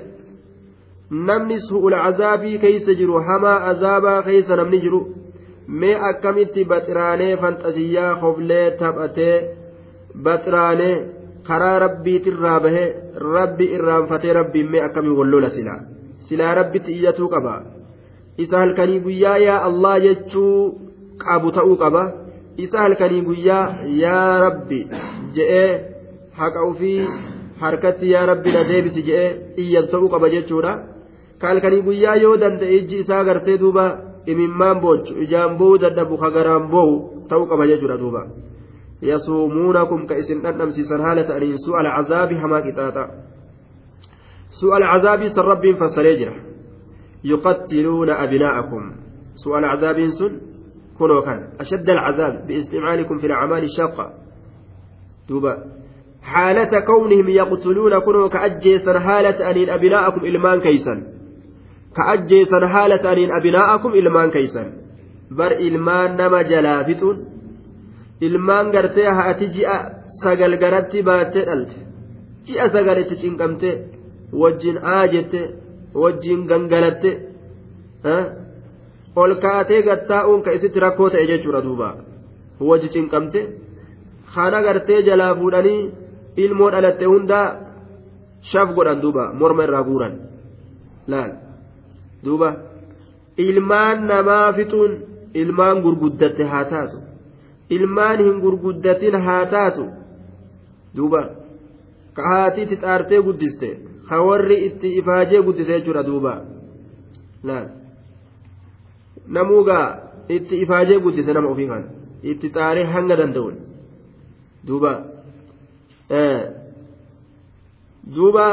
namni suu'ul cazaabii keessa jiru hamaa azaabaa keessa namni jiru mee akkamitti baxiraanee fanxasiyyaa hoflee taphatee baxiraanee karaa rabbiitirraa bahee rabbi irraanfatee rabbiin mee akkamiin wallola silaa silaa rabbitti iyyatuu qaba isa halkanii guyyaa yaa allah jechuu qabu ta'uu qaba isa halkanii guyyaa yaa rabbi je'ee haqa ufii harkatti yaa rabbi na deebisi je'ee iyyatu ta'uu qaba jechuudha ka halkanii guyyaa yoo danda'e ijji isaa gartee duuba imimmaan boochu ijaan boo'u dadhabu ka garaan boo'u ta'uu qaba jechuudha duuba. يصومونكم كإسن أنم سيسن هالة أنين سوء العذاب هما كتاتا سوء العذاب سن رب فسريجرة يقتلون أبناءكم سوء العذاب سن كنوا كان أشد العذاب باستعمالكم في الأعمال الشاقة. دوبا. حالة كونهم يقتلون كنوا كأجيسن هالة أنين أبناءكم إلمان كيسن. كأجيسن هالة أنين أبناءكم إلمان كيسن. بر إلمان نما جلافتون ilmaan gartee haati ji'a sagal garatti baattee dhalte ji'a sagal itti cinqamte wajjin aa jette wajjin gangalatte ol kaatee gattaa'uun ka isitti rakkoo ta'e jechuudha duuba wajji cinqamte kana gartee jalaa fuudhanii ilmoo dhalatte hundaa shaf godhan duuba morma irraa guuran laal duuba ilmaan namaa fixuun ilmaan gurguddatte haa taatu ilmaan hin gurguddatin haa taatu duuba ka haatiitti xaartee guddiste ka warri itti ifaajee guddise jechuudha duuba laal namuugaa itti ifaajee guddise nama ofii kan itti xaaree hanga danda'uun duuba duuba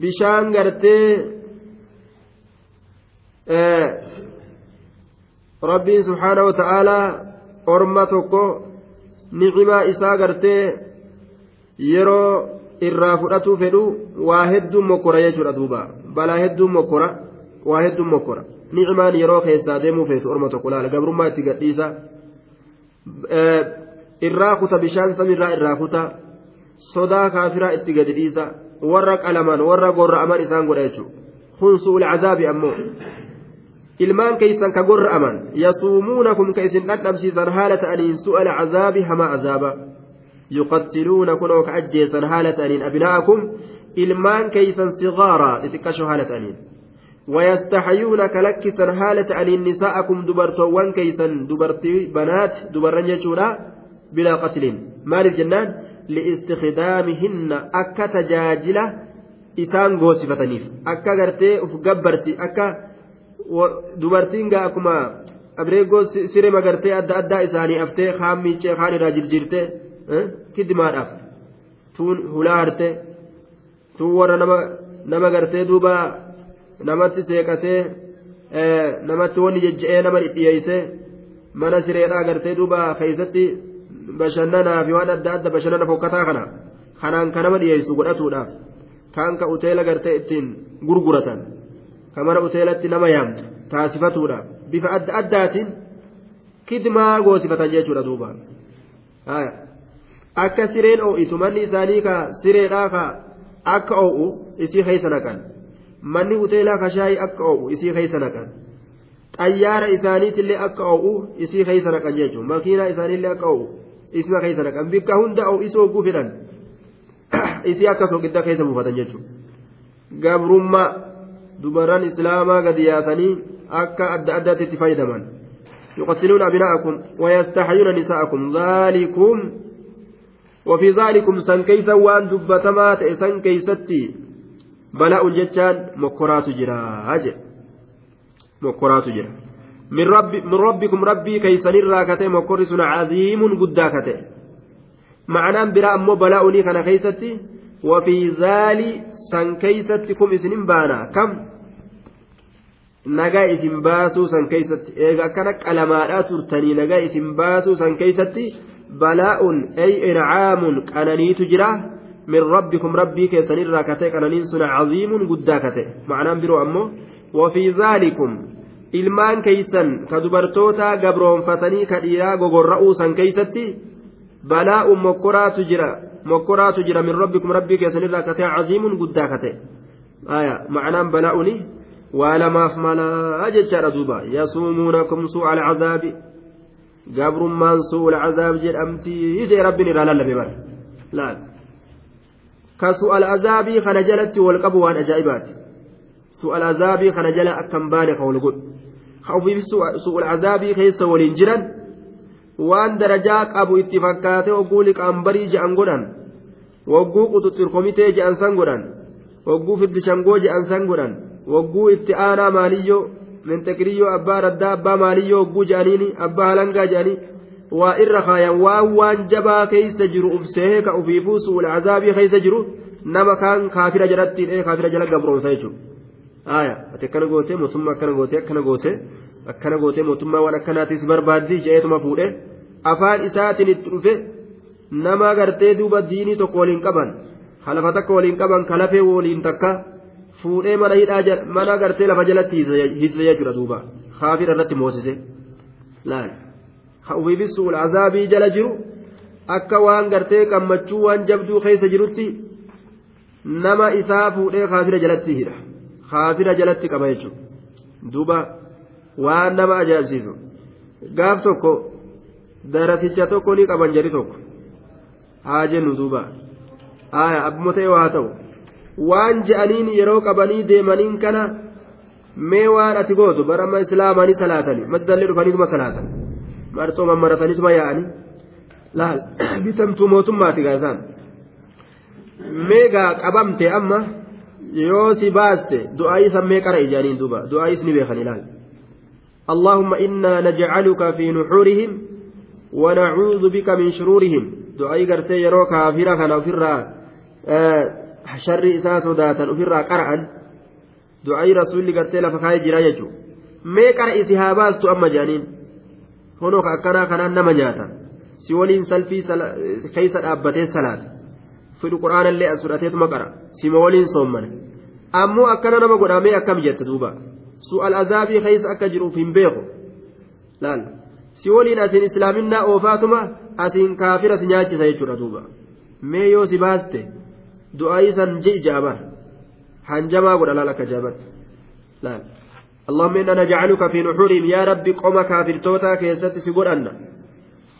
bishaan gartee rabbiin subhaanahu wa ta'aalaa orma tokko nicimaa isaa gartee yeroo irraa fudhatuu fedhu waa hedduun mokkora jechuudha duuba balaa hedduun mokkora waa hedduun mokkora laala gabrummaa itti gadhiisa irraa kuta bishaan samiirraa irraa kuta sodaa kaafiraa itti gadi dhiisa warra qalaman warra gorra'aman isaan godha jechuudha kun su'ul cazaabi ammoo ilmaan keeysan ka gorra'aman yasuumuunakum ka isin dhadhabsiisan haala ta'aniin su'ala cazaabi hama azaaba yuqattiluuna kunoo ka ajjeesan haala ta'aniin abnaa'akum ilmaan keeysan sigaara xixiqqasho haala ta'aniin ويستحيون كلكسا حالة أن نساءكم دبرتوان كيسا دبرتي بنات دبرن يجورا بلا قتل مال الجنان لاستخدامهن أكا تجاجلة إسان غوسفتنيف أكا غرتي أف قبرتي أكا akkuma abreegoo siree magartee adda addaa isaanii haftee kaan miiccee kaan irraa jirjirtee kiddimaadhaaf tuun hulaa hartee tuun warra nama nama gartee duuba namatti seeqatee namatti wanni jejje'ee nama dhidhiyeessee mana sireedhaa gartee duuba keessatti bashannanaa fi waan adda adda bashannana fokkataa kana kanaan ka nama dhiyeessu godhatuudhaaf kaan ka uteela gartee ittiin gurguratan ka mana uteelatti nama yaamtu taasifatuudhaaf bifa adda addaatiin kidmaa goosifatan jechuudha duuba. Akka sireen oo'itu manni isaanii ka sireedhaa ka akka oo'u isii keessa naqan manni uteelaa ka shaayii akka oo'u isii keessa naqan xayyaara isaaniitillee akka oo'u isii keessa naqan jechuudha makiinaa isaaniillee akka oo'u isma keessa naqan bikka hunda oo'isuu hogguu fedhan isii akka soqidda keessa buufatan jechuudha gabrummaa dubarran islaamaa gadi yaasanii akka adda addaatti itti fayyadaman يقتلون أبناءكم ويستحيون نساءكم ذلكم وفي ذلكم سن كيسا وان دبتما سن كيستي جتان مكرات جرا هجر مكرات جرا من رب من ربكم ربي كيسن الراكته مكر سن عظيم قداكته معناه برا أمو بلاء كان كيستي وفي ذلك سن كيستكم اسنين بانا كم nagaa isin baasuu san keeysatti. Eega akkana qalamaadhaa turtanii nagaa isin baasuu san keeysatti balaa'un ay ircaamun qananiitu jira. Rabbii keessanirraa kate qananiin sun caziimun guddaa kate macnaan biroo ammoo wafii zaalikum ilmaan keeysan ka dubartoota gabroonfatanii ka dhiiraa gogorra'uu san keeysatti balaa'un mokkoraatu jira mokkoraatu jira min rabbikum rabbii keessanirraa kate caziimun guddaa kate macnaan balaa'uni waa lamaaf malaa jechaadha duuba yasuumuunakum suu'a alcazaabi gabrummaan suu'a alcazaab jedhamtii jee rabbiin irraa lallabe bara laal ka suu'a alcazaabii kana jalatti wal qabu waan ajaa'ibaati suu'a alcazaabii kana jala akkan baane ka wal godhu ka ofiif suu'a alcazaabii keessa waliin jiran waan darajaa qabu itti fakkaate wagguu liqaambarii je'an godhan wagguu quxuxxirkomitee je'an san godhan wagguu fiddishangoo je'an san godhan wagguu itti aanaa maaliyyoo mentekiriyyoo abbaa raddaa abbaa maaliyyoo wagguu je'aniini abbaa halangaa je'anii waa irra kaayan waan waan jabaa keeysa jiru ufsee ka ufiifuu suul azaabii keeysa jiru nama kaan kaafira jalatti hidhee kaafira jala gabroomsa jechuudha aya ati akkana gootee mootummaa akkana gootee akkana gootee akkana gootee mootummaa waan akkanaatis barbaaddii je'eetuma fuudhee afaan isaatiin itti dhufe nama gartee duuba diinii tokko waliin qaban halafa takka waliin qaban kalafee waliin takka. fuudhee mana hidhaa mana gartee lafa jalatti hidhise jechuudha duuba kaafira irratti moosise laal azaabii jala jiru akka waan gartee qammachuu waan jabduu keessa jirutti nama isaa fuudhee kaafira jalatti hidha kaafira jalatti qaba jechuudha duuba waan nama ajaa'ibsiisu gaaf tokko darasicha tokko ni qaban jedhi tokko haa jennu duuba abbuma ta'e waa ta'u. waan je'aniin yeroo qabanii deemaniin kana mee waan ati gootu barama islaamanii salaatanii masdallee dhufaniituma salaatan laal bitamtuu mootummaati gaa isaan meegaa qabamte amma yoo si baaste du'aayii sammee qara ijaaniin duuba du'aayiis ni beekan ilaal اللهم إنا نجعلك في نحورهم ونعوذ بك من شرورهم دعائي قرتي يروك كافرة كان فرا sharri isaa sodaatan ofirraa qara'an du'aayi rasuulli gartee lafa kaayee jira jechuudha mee qara isi haa baastu amma jaaniin honoo ka akkanaa kanaan nama nyaata si waliin salfii keessa dhaabbatee salaata fidhu quraanallee as fudhateetuma qara sima waliin soommana ammoo akkana nama godhamee akkam jette duuba su'al azaabii keessa akka jiruuf hin beeku laal si waliin asiin islaaminaa oofaatuma asiin kaafira si nyaachisa jechuudha duuba mee yoo si baaste. san ji'i jaaba hanjamaa godha laal akka jaabatti laal اللهم إنا نجعلك في نحورهم يا ربي قوم كافر توتا كيست سيقولنا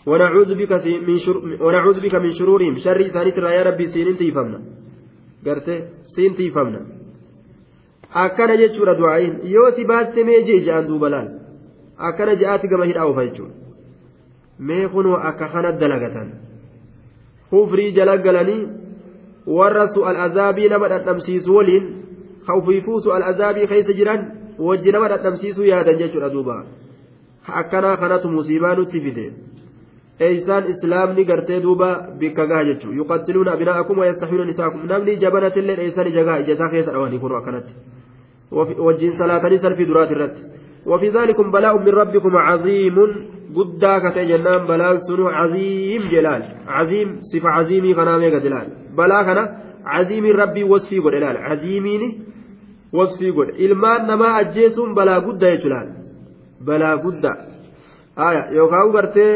ونعوذ بك من شر... ونعوذ بك من شرورهم شر ثانيت يا ربي سين تيفمنا قرت سين تيفمنا mee jee ja'an duuba laal akkana ja'aati gama hidhaa ofa jechuudha mee kunoo akka kana dalagatan hufrii jala galanii warra su'al azaabii nama dhadhamsiisu waliin ka ufiifuu su'al azaabii keessa jiran wajji nama dhadhamsiisuu yaadan jechuudha duuba akkanaa kanatu musiibaa nutti fide eeysaan islaamni gartee duuba bikka gaha jechuu yuqattiluuna abinaa'akum wayastaxuuna nisaakum namni jabanatillee dheeysan ija gaha ija isaa keessa dhawanii kunu akkanatti wajjiin salaatanii salfii duraati irratti وفي ذلكم بلاء من ربكم عظيم jennaan balaan sunu caziim jelaal caziim sifa caziimii kanaa meeqa jelaal balaa kana caziimiin rabbii wasfii godhe laal caziimiin wasfii godhe ilmaan namaa ajjeesuun balaa guddaa jechuudhaan balaa guddaa yookaan gartee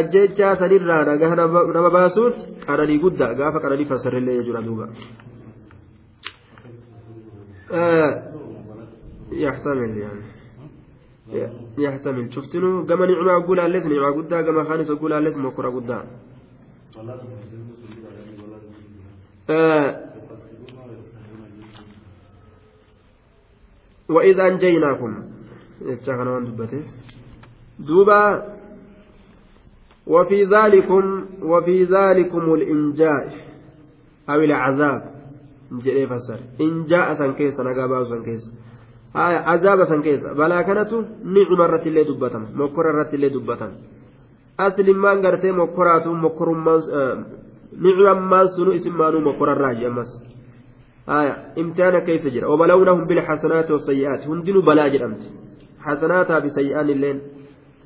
ajjechaa sanirraa nagaa nama baasuun qananii guddaa gaafa qananii fassarrillee jechuudha duuba. يحتمل يعني يحتمل شفتنو كما نعمة أقول أليس نعمة قدا كما خانس أقول أليس مكرة قدا وإذا أنجيناكم يتشاكنا وان دبته دوبا وفي ذلكم وفي ذلكم الإنجاء أو العذاب jedhee fassare in jaa'a san keessa nagaa baasu san keessa azaaba san keessa balaa kanatu nicuma irratti illee dubbatama mokkora irratti illee dubbatama aslimmaan gartee mokkoraatu mokkorummaan nicumammaan sunu isin maanuu mokkorarraa jedhamas jira wabalawnahum bilxasanaati wasayyi'aati hundinuu balaa jedhamti xasanaataa fi sayyi'aan illeen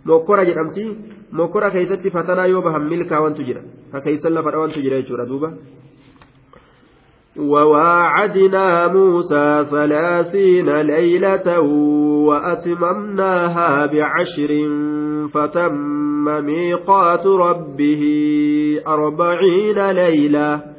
mokkora jedhamti mokkora keessatti fatanaa yoo bahan milkaa wantu jira ka keeysan lafa dhawantu jira jechuudha duuba وواعدنا موسى ثلاثين ليلة وأتممناها بعشر فتم ميقات ربه أربعين ليلة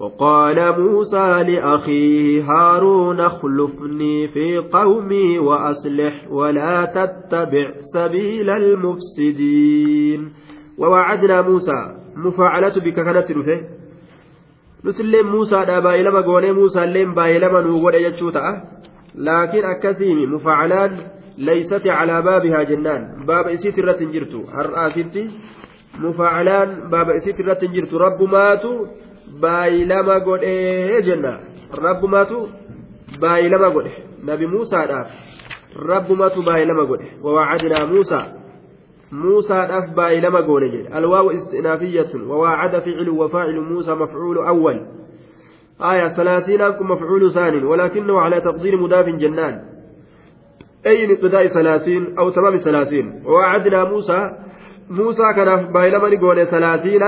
وقال موسى لأخيه هارون اخلفني في قومي وأصلح ولا تتبع سبيل المفسدين. ووعدنا موسى مفعلة بك كانت رفه. نسل موسى دا باي لما موسى لين باي لما لكن أكثيم مفعلان ليست على بابها جنان. باب إسيت الرتنجرتو هر آثنتي مفعلان باب إسيت الرتنجرتو رب ماتوا isiit irratti hin jirtu rabbumaatu baay'ee lama godhee jenna rabbumaatu baay'ee lama godhe. Nabi muusaadhaaf rabbumaatu baay'ee lama godhe wawaacadinaa muusaa موسى باي لما قولي الواو استئنافية وواعد فعل وفاعل موسى مفعول أول آية ثلاثين أنكم مفعول ثاني ولكنه على تقدير مضاف جنان أي ابتداء ثلاثين أو تمام ثلاثين ووعدنا موسى موسى كان باي لما نقول ثلاثين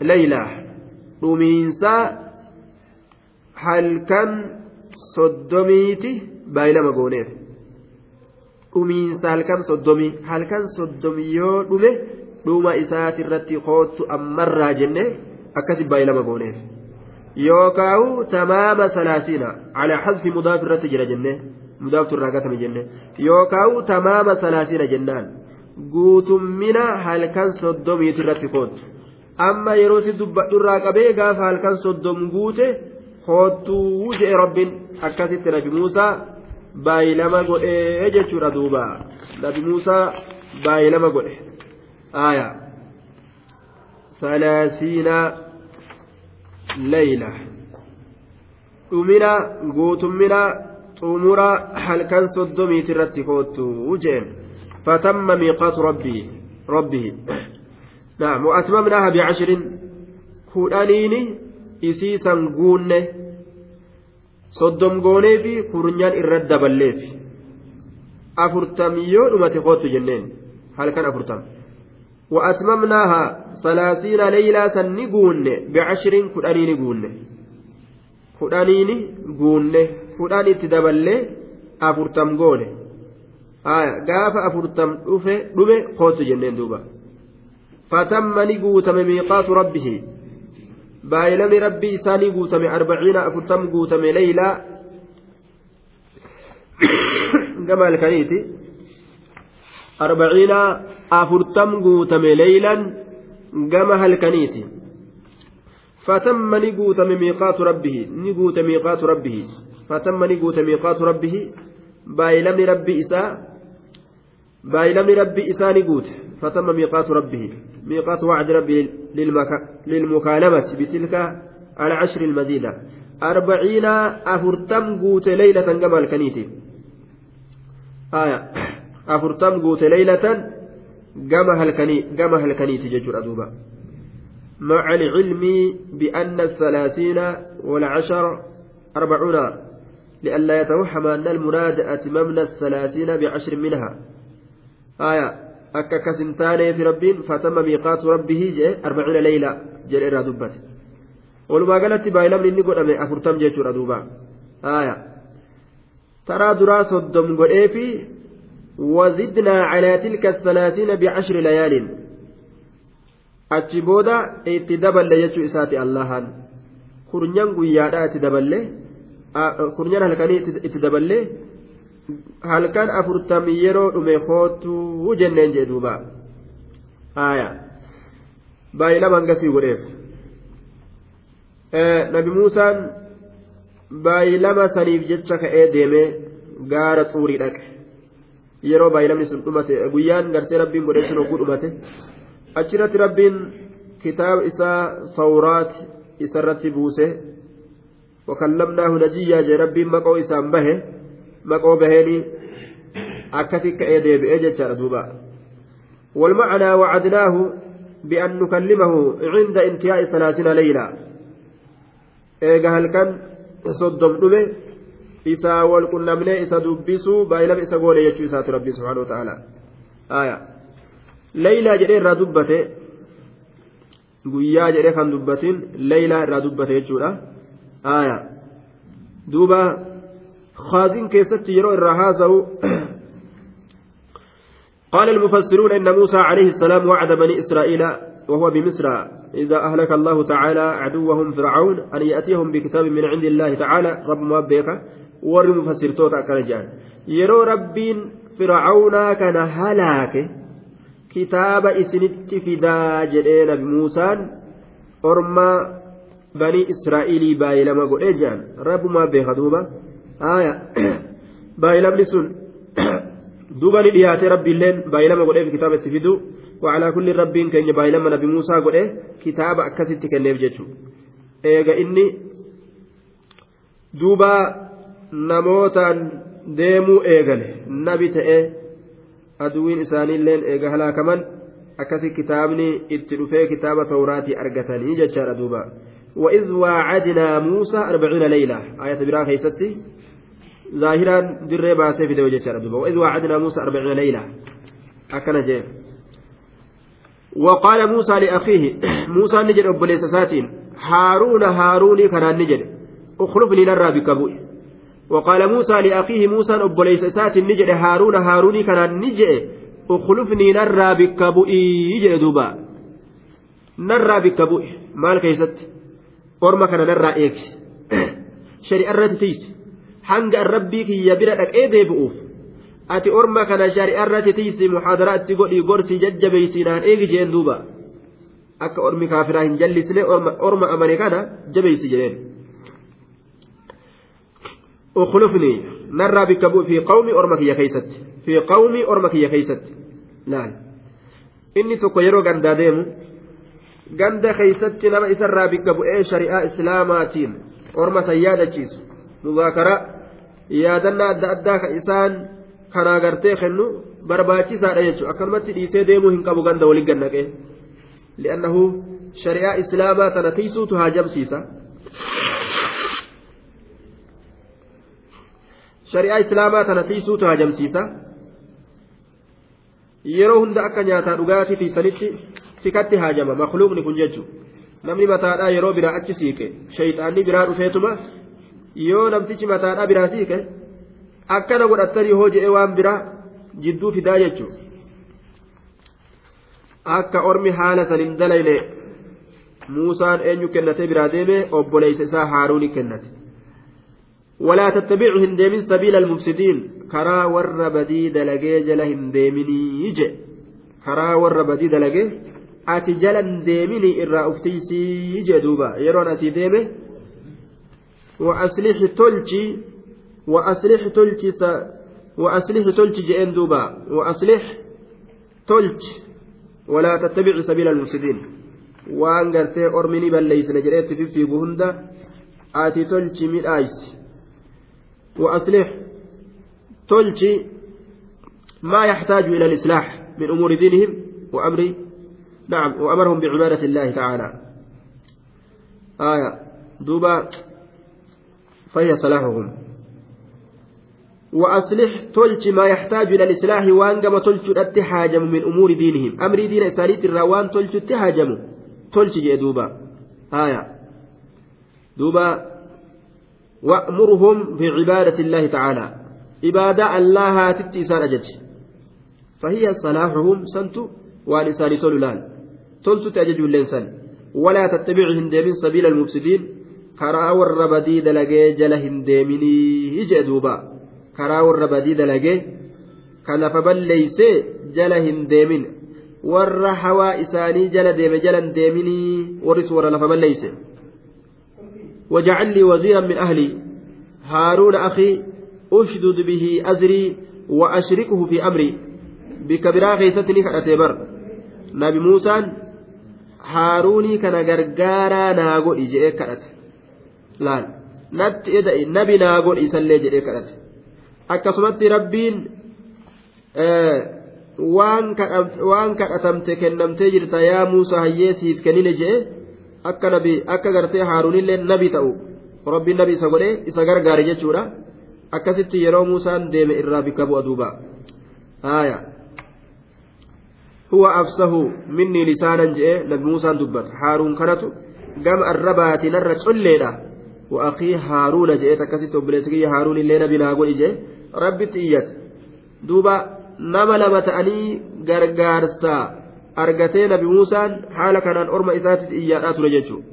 ليلة dhumiinsa halkan soddomiiti baay'ilama gooneef. Dhumiinsa halkan soddomii halkan soddomii yoo dhume dhuma isaati irratti hoottu ammarraa jenne akkasi baay'ee lama gooneef. Yookaawu tamaama salaasiina calaa xasfi mudaaf irratti jira jenne mudaaftu irraa gatame jenne. Yookaawu tamaama salaasiina jennaan guutummina halkan soddomiiti irratti hoottu amma yerootti dubbadhu irraa qabee gaafa halkan soddom guute hoottuu jedhe rabbiin akkasitti nabi muusaa baay'ilama godhee jechuudha duuba. Nabi muusaa baay'ilama godhe. Aaya. Salaasiina layla. Dhumina guutummina xumura halkan soddomiiti irratti koottu jeen fatamma miiqaatu rabbihi نعم وأتممناها بعشر كودانيني إسيسا قونه soddom goonee fi kurnyaan irratti daballeef afurtamii yoo dhumate kootu jenneen halkan afurtam وأتممناها ثلاثين ليلة سنقون بعشر كدانين قون كدانين قون كدان تدبل أفرتم قون آية قاف أفرتم دفه دمه قوت جنين دوبا فتم نقوت ميقات ربه baay'inamni rabbii isaanii guutame arbaciina afurtam guutame leeylaa gama halkaniiti arbaciina afurtam guutame leeylan gama halkaniiti فتم نقوت ميقات ربه نقوت ميقات ربه فتم نقوت ميقات ربه بايلم ربي إساء بايلم ربي إساء نقوت فتم ميقات ربه. ميقات وعد ربي للمكالمة بتلك العشر المزيدة أربعين أفرتم قوت ليلة كما الكنيتي آية. أفرتم قوت ليلة قام هلكنيتي ججر أدوبا مع العلم بأن الثلاثين والعشر أربعون لئلا يتوهم أن المراد أتممنا الثلاثين بعشر منها. آية. Akka akkas hin taaneefi rabbiin fatama miiqaatu rabbihi jee arbaciina leeyla jedhe irraa dubbate walumaa galatti baay'ilamni inni godhame afurtam jechuudha duuba aya taraa duraa soddom godheefi وزدنا على تلك الثلاثين بعشر ليال achi booda itti daballe jechuu isaati allahan kurnyan guyyaadhaa itti daballe kurnyan halkanii itti daballe halkan afurtamii yeroo dhume kootuu jenneen jee duuba aya baay'ee lama hangasii godheef nabi muusaan baay'ee lama saniif jecha ka'ee deemee gaara xuurii dhaqe yeroo baay'ee lamni sun dhumate guyyaan gartee rabbiin godhee sun hogguu dhumate achirratti rabbiin kitaaba isaa tawraat isarratti buuse najiyyaa jee rabbiin maqoo isaan bahe maqoo baheenii akkasi ka'ee deebi'ee jechaadha duuba. والمعنى وعدناه بأن نكلمه عند انتهاء ثلاثين ليلة إيجا هل كان صدم دمه إسا والقنمنة إسا دبسوا بايلم إسا قول يجو إسا ربي سبحانه وتعالى آية ليلى جري irraa dubbate guyyaa jedhee kan dubbatin leeylaa irraa dubbate jechuudha. Aya. Duuba خازن كيست يرو الرهازه قال المفسرون إن موسى عليه السلام وعد بني إسرائيل وهو بمصر. إذا أهلك الله تعالى عدوهم فرعون أن يأتيهم بكتاب من عند الله تعالى. رب مبيك ور مفسر توتا كان جان. يرو ربين فرعون كان هلاك. كتاب إسنت فدا جدين بموسى. أرما بني إسرائيل باي لما قل رب مبيك دوبا. آية بايلمni sun duuba ni dhiyaate rabbiilleen baay'ilama godheef kitaaba itti fidu wacalaa kulli rabbiin keenya baay'ilama nabi muusaa godhe kitaaba akkasitti kenneef jechuudha eega inni duuba namootaan deemuu eegale nabi ta'ee aduwiin isaaniilleen eega halaakaman akkasi kitaabni itti dhufee kitaaba tawraatii argatanii jechaadha duuba وإذ واعدنا موسى أربعين ليلة آية برا كيستي ظاهرا دري باسي في دوجة شردوبة وإذ وعدنا موسى أربعين ليلة. أكن جيب وقال موسى لأخيه موسى نجد أبليس ساتين هارون هاروني كان نجد. اخلفني نرى بكبوي وقال موسى لأخيه موسى أبليس ساتين نجد. هارون هاروني كان نجد. أخلفني نرى بكبوي يجد دوبا. نرى بكبوي مال كيست؟ kana narraa eegi shari'a irratti tiisi hanga rabbii kiyya bira dhaqee deebi'uuf ati orma kana shari'a irratti tiisi muhaadaraa itti godhi gorsi jajjabeeysinaan eegi jeen duuba akka ormi kaafiraa hin jallisne orma amane kana jabeeysi jedheen اخلفني نرى بك في قوم أرمك يا كيست في قوم أرمك يا كيست لا إني تكو يرو ديمو ganda keeysatti nama isarraa bikka bu'ee shari'aa islaamaatiin orma san yaadachiisu muzaakaraa yaadannaa adda addaa isaan kanaa gartee kennu barbaachisaadha jechuudha akkanumatti dhiisee deemuu hin qabu ganda waliin gannaqee li'annahu shari'aa islaamaa tana tiisuutu haajamsiisa shari'aa islaamaa tana tiisuutu haajamsiisa yeroo hunda akka nyaataa dhugaatii tiisanitti tikatti haajama makluuqni kun jechuun namni mataadhaa yeroo biraa achi siiqe shayxaanni biraa dhufeetuma yoo namtichi mataadhaa biraatii ka'e akkana godhattanii hoo jedhee waan biraa jidduu fidaa jechuudha akka ormi haala saniin dalayne muusaan eenyu kennatee biraa deeme obboleessa isaa haaruuni kennate. Walaa tattabiicu hin deemin sabiila almufsidiin karaa warra badii dalagee jala hin deeminii je. Karaa warra badii dalagee ati jala hin deeminii irraa uftiisii je duuba. Yeroon asii deeme. وأصلح تلجي وأصلح تلجي س... وأصلح تلجي جئن دوبا وأصلح تلج ولا تتبع سبيل المفسدين. وأن قرتي أرمني بل ليس نجريت في في بهندا آتي تلجي من آيس. وأصلح تلجي ما يحتاج إلى الإصلاح من أمور دينهم وأمر نعم وأمرهم بعبادة الله تعالى. آية دوبا فهي صلاحهم وأصلح تلج ما يحتاج إلى الإصلاح وأنقم تلج التحاجم من أمور دينهم. أمر دين إسانيت الروان تلج التحاجم تلج جدوبا آية. دوبا. وأمرهم بعبادة الله تعالى. عبادة الله تتسان أجج فهي صلاحهم سنت ولسان تلولان تلت تأجج اللينسان ولا تتبعهم ديمين سبيل المفسدين. كرا ور بدي دلقي جلهم ديمني هجأ دوبا كرا ور بدي دلقي كان فبليس جلهم ديمين ور حوا إساني جل ديم جلا ديمني ورس ور لفبليس واجعل لي وزيرا من أهلي هارون أخي أشدد به أزري وأشركه في أمري بكبرا غيستني كأتي بر نبي موسى هاروني كان غرغارا ناغو إجئ كأت laal natti eda'i nabi naa godhi isallee jedhee kadhate. Akkasumatti rabbiin waan kadhatamte kennamtee jirta yaa muusaa hayyee siif kennine jedhe akka nabi akka gartee haaruunillee nabi ta'u rabbiin nabi isa godhee isa gargaare jechuudha. Akkasitti yeroo muusaan deeme irraa bika bu'a duuba. Haaya. Huwa afsahu minni lisaanan je'e nabi muusaan dubbata. Haaruun kanatu gama arrabaatinarra colleedha وأخي هارون جئت كسيت وبلسكي هارون اللي نبي ناقول إجي ربي تيت دوبا نما لما تأني غرغارسا nabi muusaan haala kanaan orma isaatiif iyyaadhaa ture jechuudha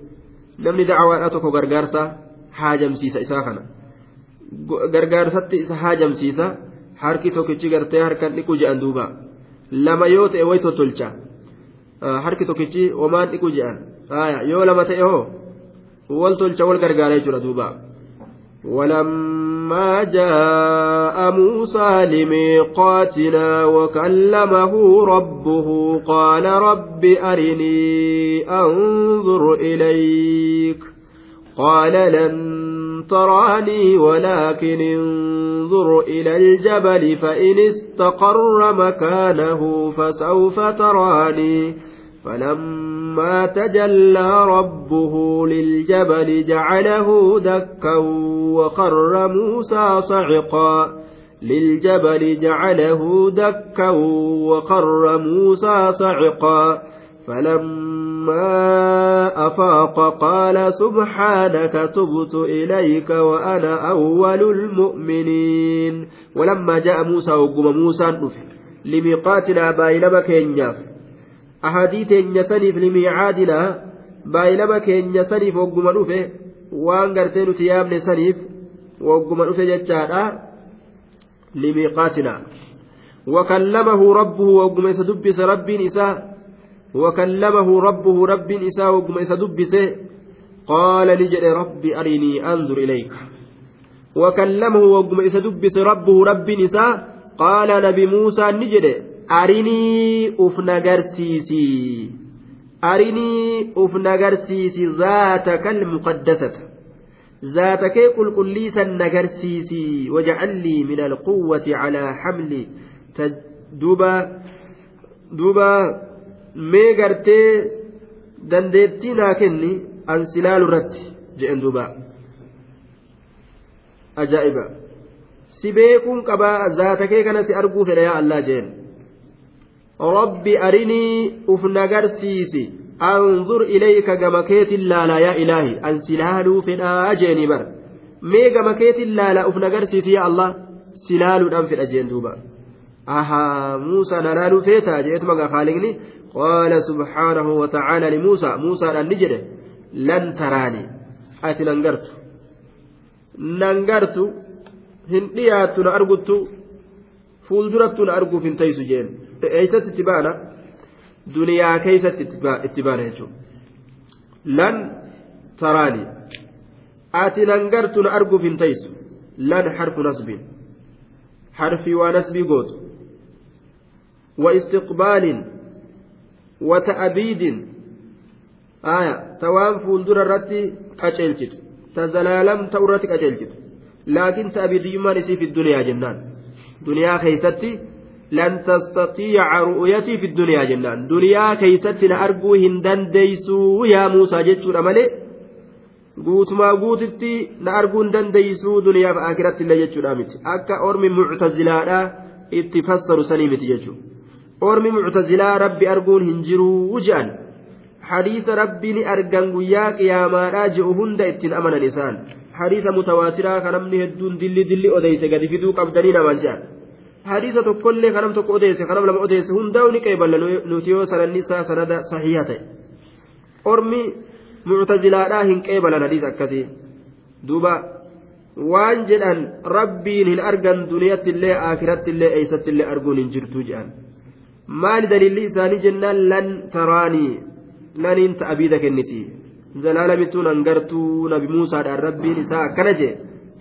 namni dacwaadhaa tokko gargaarsa haajamsiisa isaa kana gargaarsatti isa haajamsiisa harki tokkichi gartee harkan dhiqu je'an duuba lama yoo ta'e way tottolcha harki tokkichi homaan dhiqu je'an yoo lama ta'e hoo wal tolcha wal gargaara jechuudha duuba. ولما جاء موسى لميقاتنا وكلمه ربه قال رب أرني أنظر إليك قال لن تراني ولكن انظر إلى الجبل فإن استقر مكانه فسوف تراني فلما تجلى ربه للجبل جعله دكا وخر موسى صعقا. للجبل جعله دكا وخر موسى صعقا. فلما أفاق قال سبحانك تبت إليك وأنا أول المؤمنين. ولما جاء موسى وقم موسى لميقاتنا باين كينياف ahadii teenya saniif limiicaadinaa baay'ilama keenya saniif hogguma dhufe waan gartee nuti yaabne saniif hogguma dhufe jechaadha limiiqaatinaa wakallamahu rabbuhu hogguma isa dubbise rabbiin isaa wakallamahu rabbuhu rabbiin isaa hogguma isa dubbise qaala ni jedhe rabbi arinii andur ilayka wakallamahu hogguma isa dubbise rabbuhu rabbiin isaa arinii uf nagarsiisi arinii uf nagarsiisi zaata kal muqaddasata zaata kee qulqulliisan nagarsiisi wajacallii min alquwwati calaa xamli duba duba mee gartee dandeettii naa kenni an silaalu irratti jedhen duba ajaa'iba si beekuun qabaa zaata kee kana si arguu fedha yaa allaa jeen rabbi arinii uf nagarsiisi. Anzur ilayka gama keetin laala yaa ilaahi. An silaaluu fedhaa jeeni bar. Mee gama keetin laala uf nagarsiisi yaa allah. Silaaluudhaan fedha jeen duuba. Ahaa muusaa na laaluu feetaa jeetuma gaa khaalikni qaala subhaanahu watacaala limuusaa muusaadhaan ni jedhe lan taraani. Ati nan gartu. Nan gartu hin dhiyaattu na arguttu fuuldurattu na arguuf hin taysu jeen eeysatti itti baana duniyaa keeysatti itti baana jechuudha. Lan taraani ati nan gartu na arguuf hin taysu lan harfu nasbiin harfii waa nasbii gootu. Wa istiqbaalin wa ta'abiidin aya ta waan fuuldura irratti qaceelchitu ta zalaalam ta'u irratti qaceelchitu. Laakiin ta'abiidiyyummaan isii fi duniyaa jennaan. Duniyaa keeysatti duniyaa jennaan duniyaa keeysatti na arguu hin dandeeysuu yaa muusaa jechuudha malee guutumaa guutitti na arguun dandeeysuu duniyaaf akiratti illee jechuudha miti akka ormi muctazilaadha itti fassaru sanii miti jechuudha ormi muctazilaa rabbi arguun hin jiruu je'an hadiisa rabbi ni argan guyyaa qiyaamaadhaa je'u hunda ittiin amanan isaan hadiisa mutawaatiraa kan namni hedduun dilli dilli odeyse gadi fiduu qabdanii naman je'an hadiisa tokkollee kanam tokko odeesse kanam lama odeesse hundaa'u ni qeeballa nuti yoo sananni isaa sanada sahiha ta'e ormi muctazilaadhaa hin qeebalan hadiisa akkasii duuba waan jedhan rabbiin hin argan duniyattillee akirattillee eeysattillee arguun hin jirtu jedhan maali daliilli isaanii jennaan lan taraanii laniin ta'abiida kenniti zalaalamittuun hangartuu nabi muusaadhaan rabbiin isaa akkana jee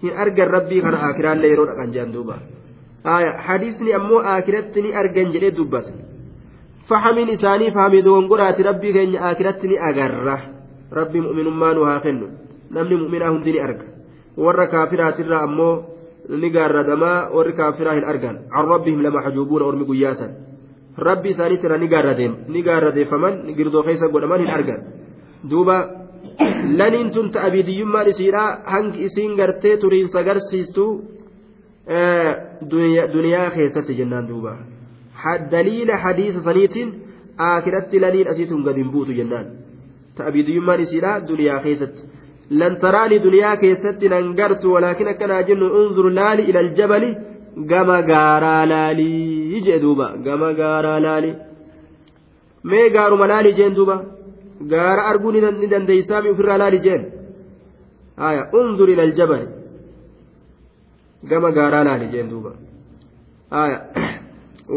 hin argan rabbii kana akiraallee yeroo dhaqan jedhan duuba hadiisni ammoo akiratti ni argan jedhee dubbata. Fahamiin isaanii fahamii dogongoraati rabbii keenya akiratti ni agarra. Rabbii mu'minummaa nu haa kennu. Namni mu'minaa hundi ni arga. Warra kaafiraatirraa ammoo ni gaarradamaa warri kaafiraa hin argan. An rabbihim lama hajuubuuna ormi guyyaasan rabbi isaaniitirra ni gaarradeeffaman girdoo keessa godhaman hin argan. Duuba laniin tun ta'abiidiyyummaan isiidhaa hangi isiin gartee turiinsa agarsiistu jennaan duuba daliila hadiisa saniitiin akiratti laniin asiitun gad hin buutu jennaan ta'abiidiyyummaan isiidha duniyaa keessatti lan taraani duniyaa keessatti nan gartu walaakin akkanaa jennu unzur laali ila aljabali gama gaaraa laalii jee duuba gama gaaraa laali mee gaaruma laali jeen duuba gaara arguu ni dandeeysaami ofirraa laali jeen haya unzur ila aljabali gama gaaraa laali jeen duuba.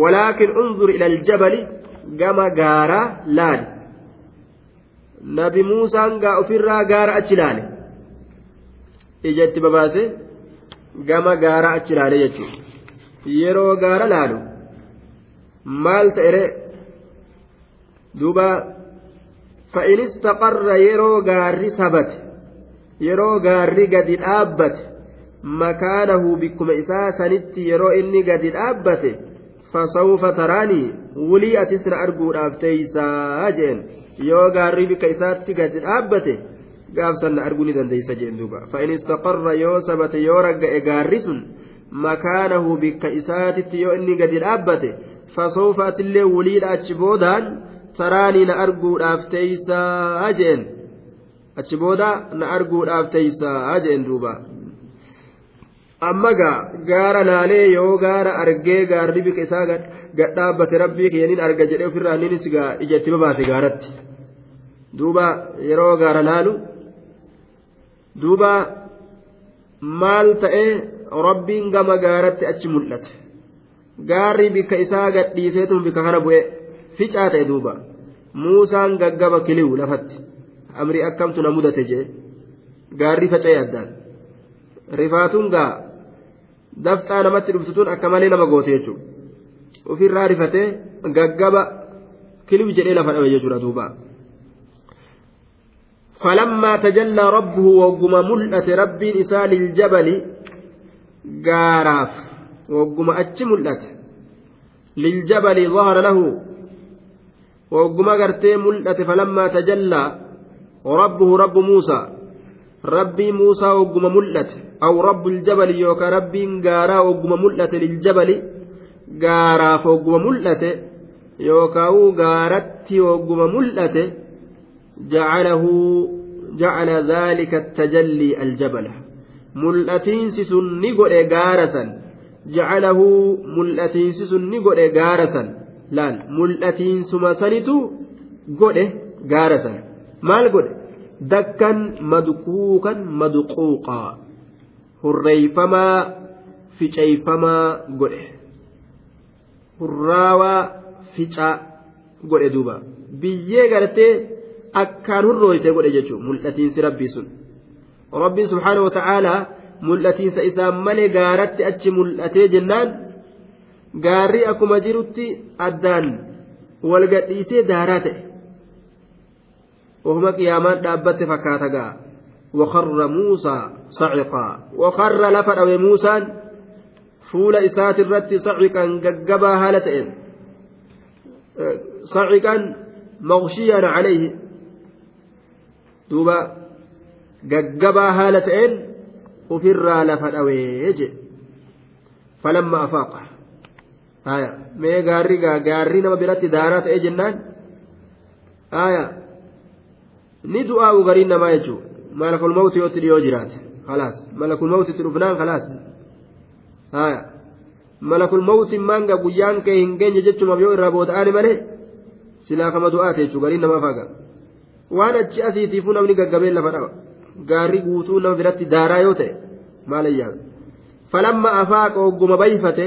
Walaakin unzur ila aljabali gama gaaraa laali. Nabi muusaan gaa ofirraa gaara achi laale. Ija babaase gama gaara achi laale jechuudha. Yeroo gaara laalu maal ta'ere? Duuba fa'in istaqarra yeroo gaarri sabate yeroo gaarri gadi dhaabbate makaanahu bikkuma isaa sanitti yeroo inni gadi dhaabbate fasawfa taraanii wulii atis na arguudhaaf teeysaa jeen. Yoo gaarri bika isaatti gadi dhaabbate gaafsan na arguu ni dandeeysa jeen duuba. Fa'in istaqarra yoo sabate yoo ragga'e gaarri sun makaanahu bikka isaatitti yoo inni gadi dhaabbate fasawfa atillee wuliidha achi boodaan taraanii na arguudhaaf teeysaa jeen. Achi booda na arguudhaaf teeysaa jeen duuba amma gaa gaara laalee yoo gaara argee gaarri bika isaa gad dhaabbate rabbii keenin arga jedhee ofirraa innis gaa ijatti babaase gaaratti duuba yeroo gaara laalu duuba maal ta'ee rabbiin gama gaaratti achi mul'ate? Gaarri bika isaa gadhiiseetuma bika kana bu'e ficaa ta'e duuba. Muusaan gaggaba kiliwu lafatti. Amrii akkamtu na mudate jee? Gaarri faca'e addaan. Rifaatuun gaa dafxaa namatti dhuftutuun akka malee nama goote jechuudha ofirraa rifatee gaggaba kiliwi jedhee lafa dhabe jechuudha duuba. فلما تجلى ربه وقم ملأت ربي إساء للجبل قاراف وقم أتش ملأت للجبل ظهر له وقم قرتي ملأت فلما تجلى ربه رب موسى ربي موسى وقم ملأت أو رب الجبل يوكا ربي قارا وقم ملأت للجبل قاراف وقم ملأت يوكا قارت وقم ملأت جعله جعل ذلك التجلي الجبل. ملأتين سن نقول غارة جعله ملأتين سن نقول غارة ملأتين سمسنتو قول غارة مال قول دكا مدكوكا مدقوقا. hurreeyfamaa ficeeyfamaa godhe hurraawaa fica godhe duuba biyyee gartee akkaan hurroyte godhe jechuun mul'atiinsi rabbii sun rabbiin subhaanahu wa ta'aalaa mul'atiinsa isaan malee gaaratti achi mul'atee jennaan gaarri akkuma jirutti addaan wal gadhiisee daaraa ta'e. ohuma qiyaamaan dhaabbate fakkaata ga'a. وخر موسى صعقا وخر لفر موسى فول إسات الرت صعقا ققبا هالتين صعقا مغشيا عليه دوبا ta'een ofirraa lafa dhawee jedhe falamma afaaqa haya mee gaarri gaarri nama biratti daaraa ta'ee jennaan jechuudha dhiyoo jiraate khalaas malakul mawti itti dhufnaan khalaas haya malakul mawti manga guyyaan kee hin geenye jechumaaf yoo irraa boota'ani malee silaa kama du'aate jechuudha gariin namaa faaga waan achi asiitiifuu namni gaggabeen lafa dhaba gaarri guutuu nama biratti daaraa yoo ta'e maalayyaa falamma afaaqa wagguma bayfate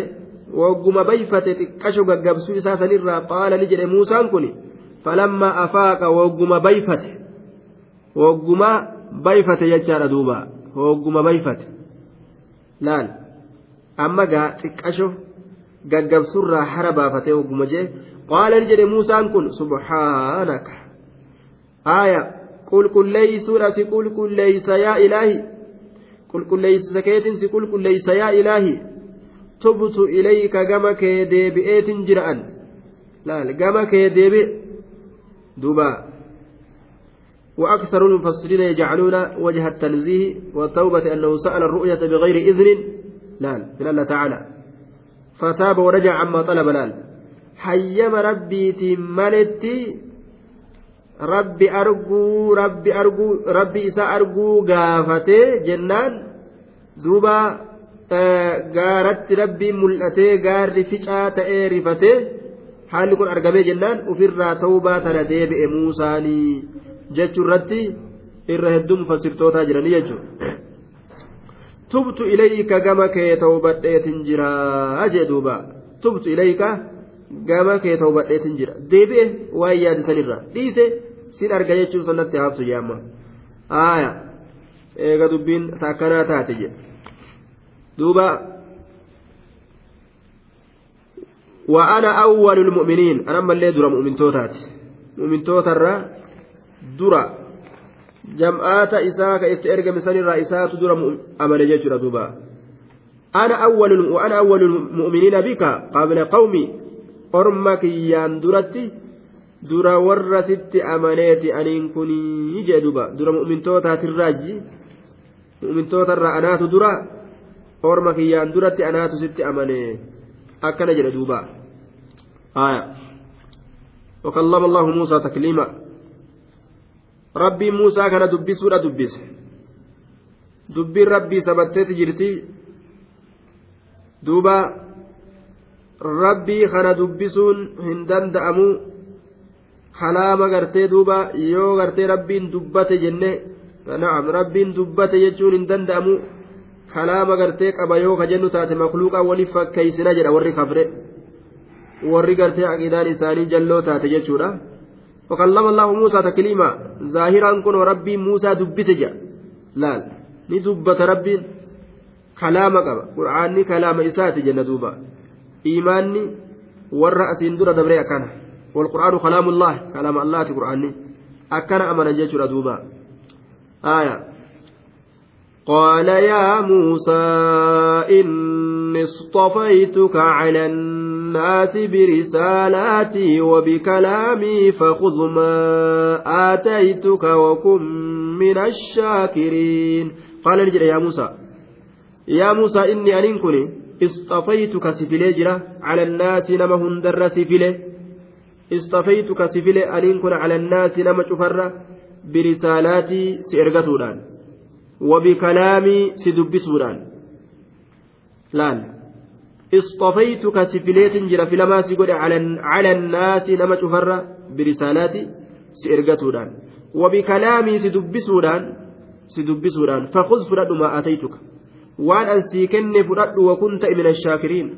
wagguma bayfate xiqqasho gaggabsuu isaa sanirraa qaala ni jedhe muusaan kun falamma afaaqa wagguma bayfate wagguma bayfate jechaadha duuba wagguma bayfate laal amma gaa xiqqasho gaggabsurraa hara baafatee wagguma jee qaala ni jedhe muusaan kun subhaanaka aaya qulqulleeysuudha si qulqulleeysa yaa ilaahi qulqulleeysa keetin si qulqulleeysa yaa ilaahi tubtu ilayka gama kee deebi'eetin jira'an laal gama kee deebi'e duuba وأكثر المفسرين يجعلون وجه التنزيه والتوبة أنه سأل الرؤية بغير إذن لال من الله تعالى فتاب ورجع عما طلب لال حيم ربي تملتي arguu rabbi arguu rabbi isa arguu gaafatee jennaan duuba gaaratti rabbiin mul'atee gaarri ficaa ta'ee rifatee haalli kun argamee jennaan ofirraa ta'uu tana deebi'e muusaanii jechuu irratti irra hedduun fasirtootaa jiranii jechuudha. tubtu ilayka gama kee ta'u badheetin jiraa jee duuba. Tubtu ilayka gama kee ta'u badheetin jira. Deebi'e waan yaadisanirra dhiise sin arga jechuun sanatti haabsu yaamma aaya. Eega dubbiin taakkanaa taate jedhe duuba. Wa ana awwalul mu'miniin. Anammallee dura mu'mintootaati mu'mintootarra مؤمن توتر درا جمعات إساك إتأرق مسان الرئيسات درا أمل جيش دوبا أنا أول وأنا أول المؤمنين بك قبل قومي أرمك يان درتي dura warra sitti amaneeti aniin kunii jee duba dura mu'mintootaatiirraaji mu'mintootarraa anaatu dura orma kiyyaan duratti anaatu sitti amanee akkana jedhe duuba aya وكلم الله موسى تكليما rabbiin muusaa kana dubbisuudha dubbise. Dubbiin rabbii sabatteeti jirti. Duuba rabbii kana dubbisuun hin danda'amu. Kalaama gartee duuba yoo gartee rabbiin dubbate jenne na'am rabbiin dubbate jechuun hin danda'amu. Kalaama gartee qaba yoo kajennu taate makluuqaa waliif fakkeeysina jedha warri kafre. Warri gartee aqiidaan isaanii jalloo taate jechuudha. وكلم الله موسى تكليما. ظاهرا كن ربي موسى دبت جا لا ندبت ربي كلام قبا قرآني كلام إساتي جنة دوبا إيماني والرأس اندر دبري أكانه والقرآن كلام الله. كلام الله قرآني أكن أمن جيش دوبا آية. قال يا موسى إني اصطفيتك على الناس برسالاتي وبكلامي فخذ ما آتيتك وكن من الشاكرين. قال نجري يا موسى. يا موسى إني أنكني اصطفيتك سفلي على الناس نما هندر سفلي. استفيتك سفلي أنين كن على الناس نما شفرة برسالاتي سيرغسودان. وبكلامي سدبسودان. لأن. اصطفيتك سفليت جرى في لما سيقول على الناس نما شفرة برسالاتي سيرغسودان وبكلامي سدبسودان سدبسودان. فخذ فرد ما آتيتك. kenne fudhadhu wakunta min ashaakiriin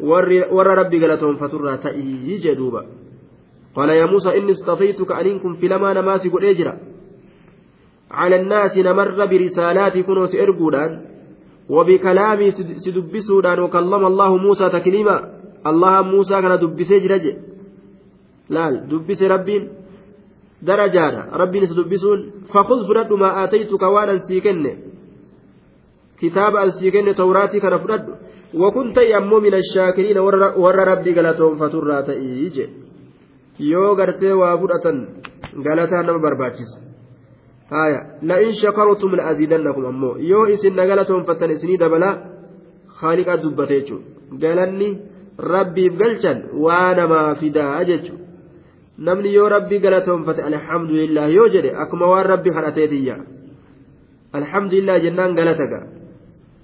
warra rabbi galatoon faturraa ta'ii jee duuba قال يا موسى إني اصطفيتك أنكم في لما نماسي قل إجرا على الناس نمر برسالاتي كنوا سيرقودان وبكلامي سدبسودان وكلم الله موسى تكليما. الله موسى كان دبسي جرج. لا دبس ربين. درجانا. ربين سدبسون. فخذ فرد ما آتيتك وأنا سيكن كتاب السيكن توراتي كان فرد وكنت يمو من الشاكرين. ور ربي قالتهم فترات إيجي yoo gartee waa fudhatan galataa nama barbaachisa haya la'in shakartum la'aziidannakum ammoo yoo isin nagalatoonfattan isinii dabala haaliqaa dubbate jechuudha galanni rabbiif galchan waa namaa fidaa jechuudha namni yoo rabbii galatoonfate alhamdulillah yoo jedhe akkuma waan rabbi kadhateetiyya alhamdulillah jennaan galata ga'a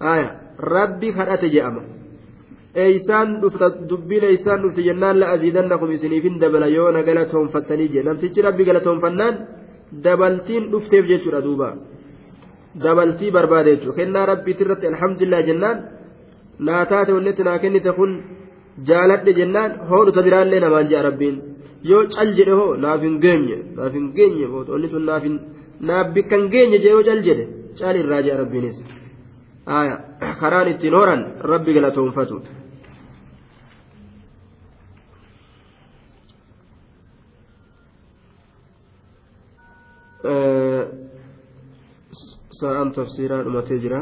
haya rabbi kadhate je'ama. eeysaan dhufta dubbiin eeysaan dhufte jennaan la aziidannakum isiniifin dabala yoo na galatoonfattanii jee namtichi rabbi galatoonfannaan dabaltiin dhufteef jechuudha duuba dabaltii barbaade jechuudha kennaa rabbiitti irratti alhamdulillah jennaan naa taate wannetti naa kennite kun jaaladhe jennaan hoodhuta biraallee namaan jea rabbiin yoo cal jedhe hoo naaf hin geenye naaf hin geenye wanni sun naaf hin naaf bikka hin geenye jee yoo cal jedhe cal irraa jea rabbiinis karaan ittiin horan rabbi galatoonfatu. Sa'aan tafsiiraa dhumatee jira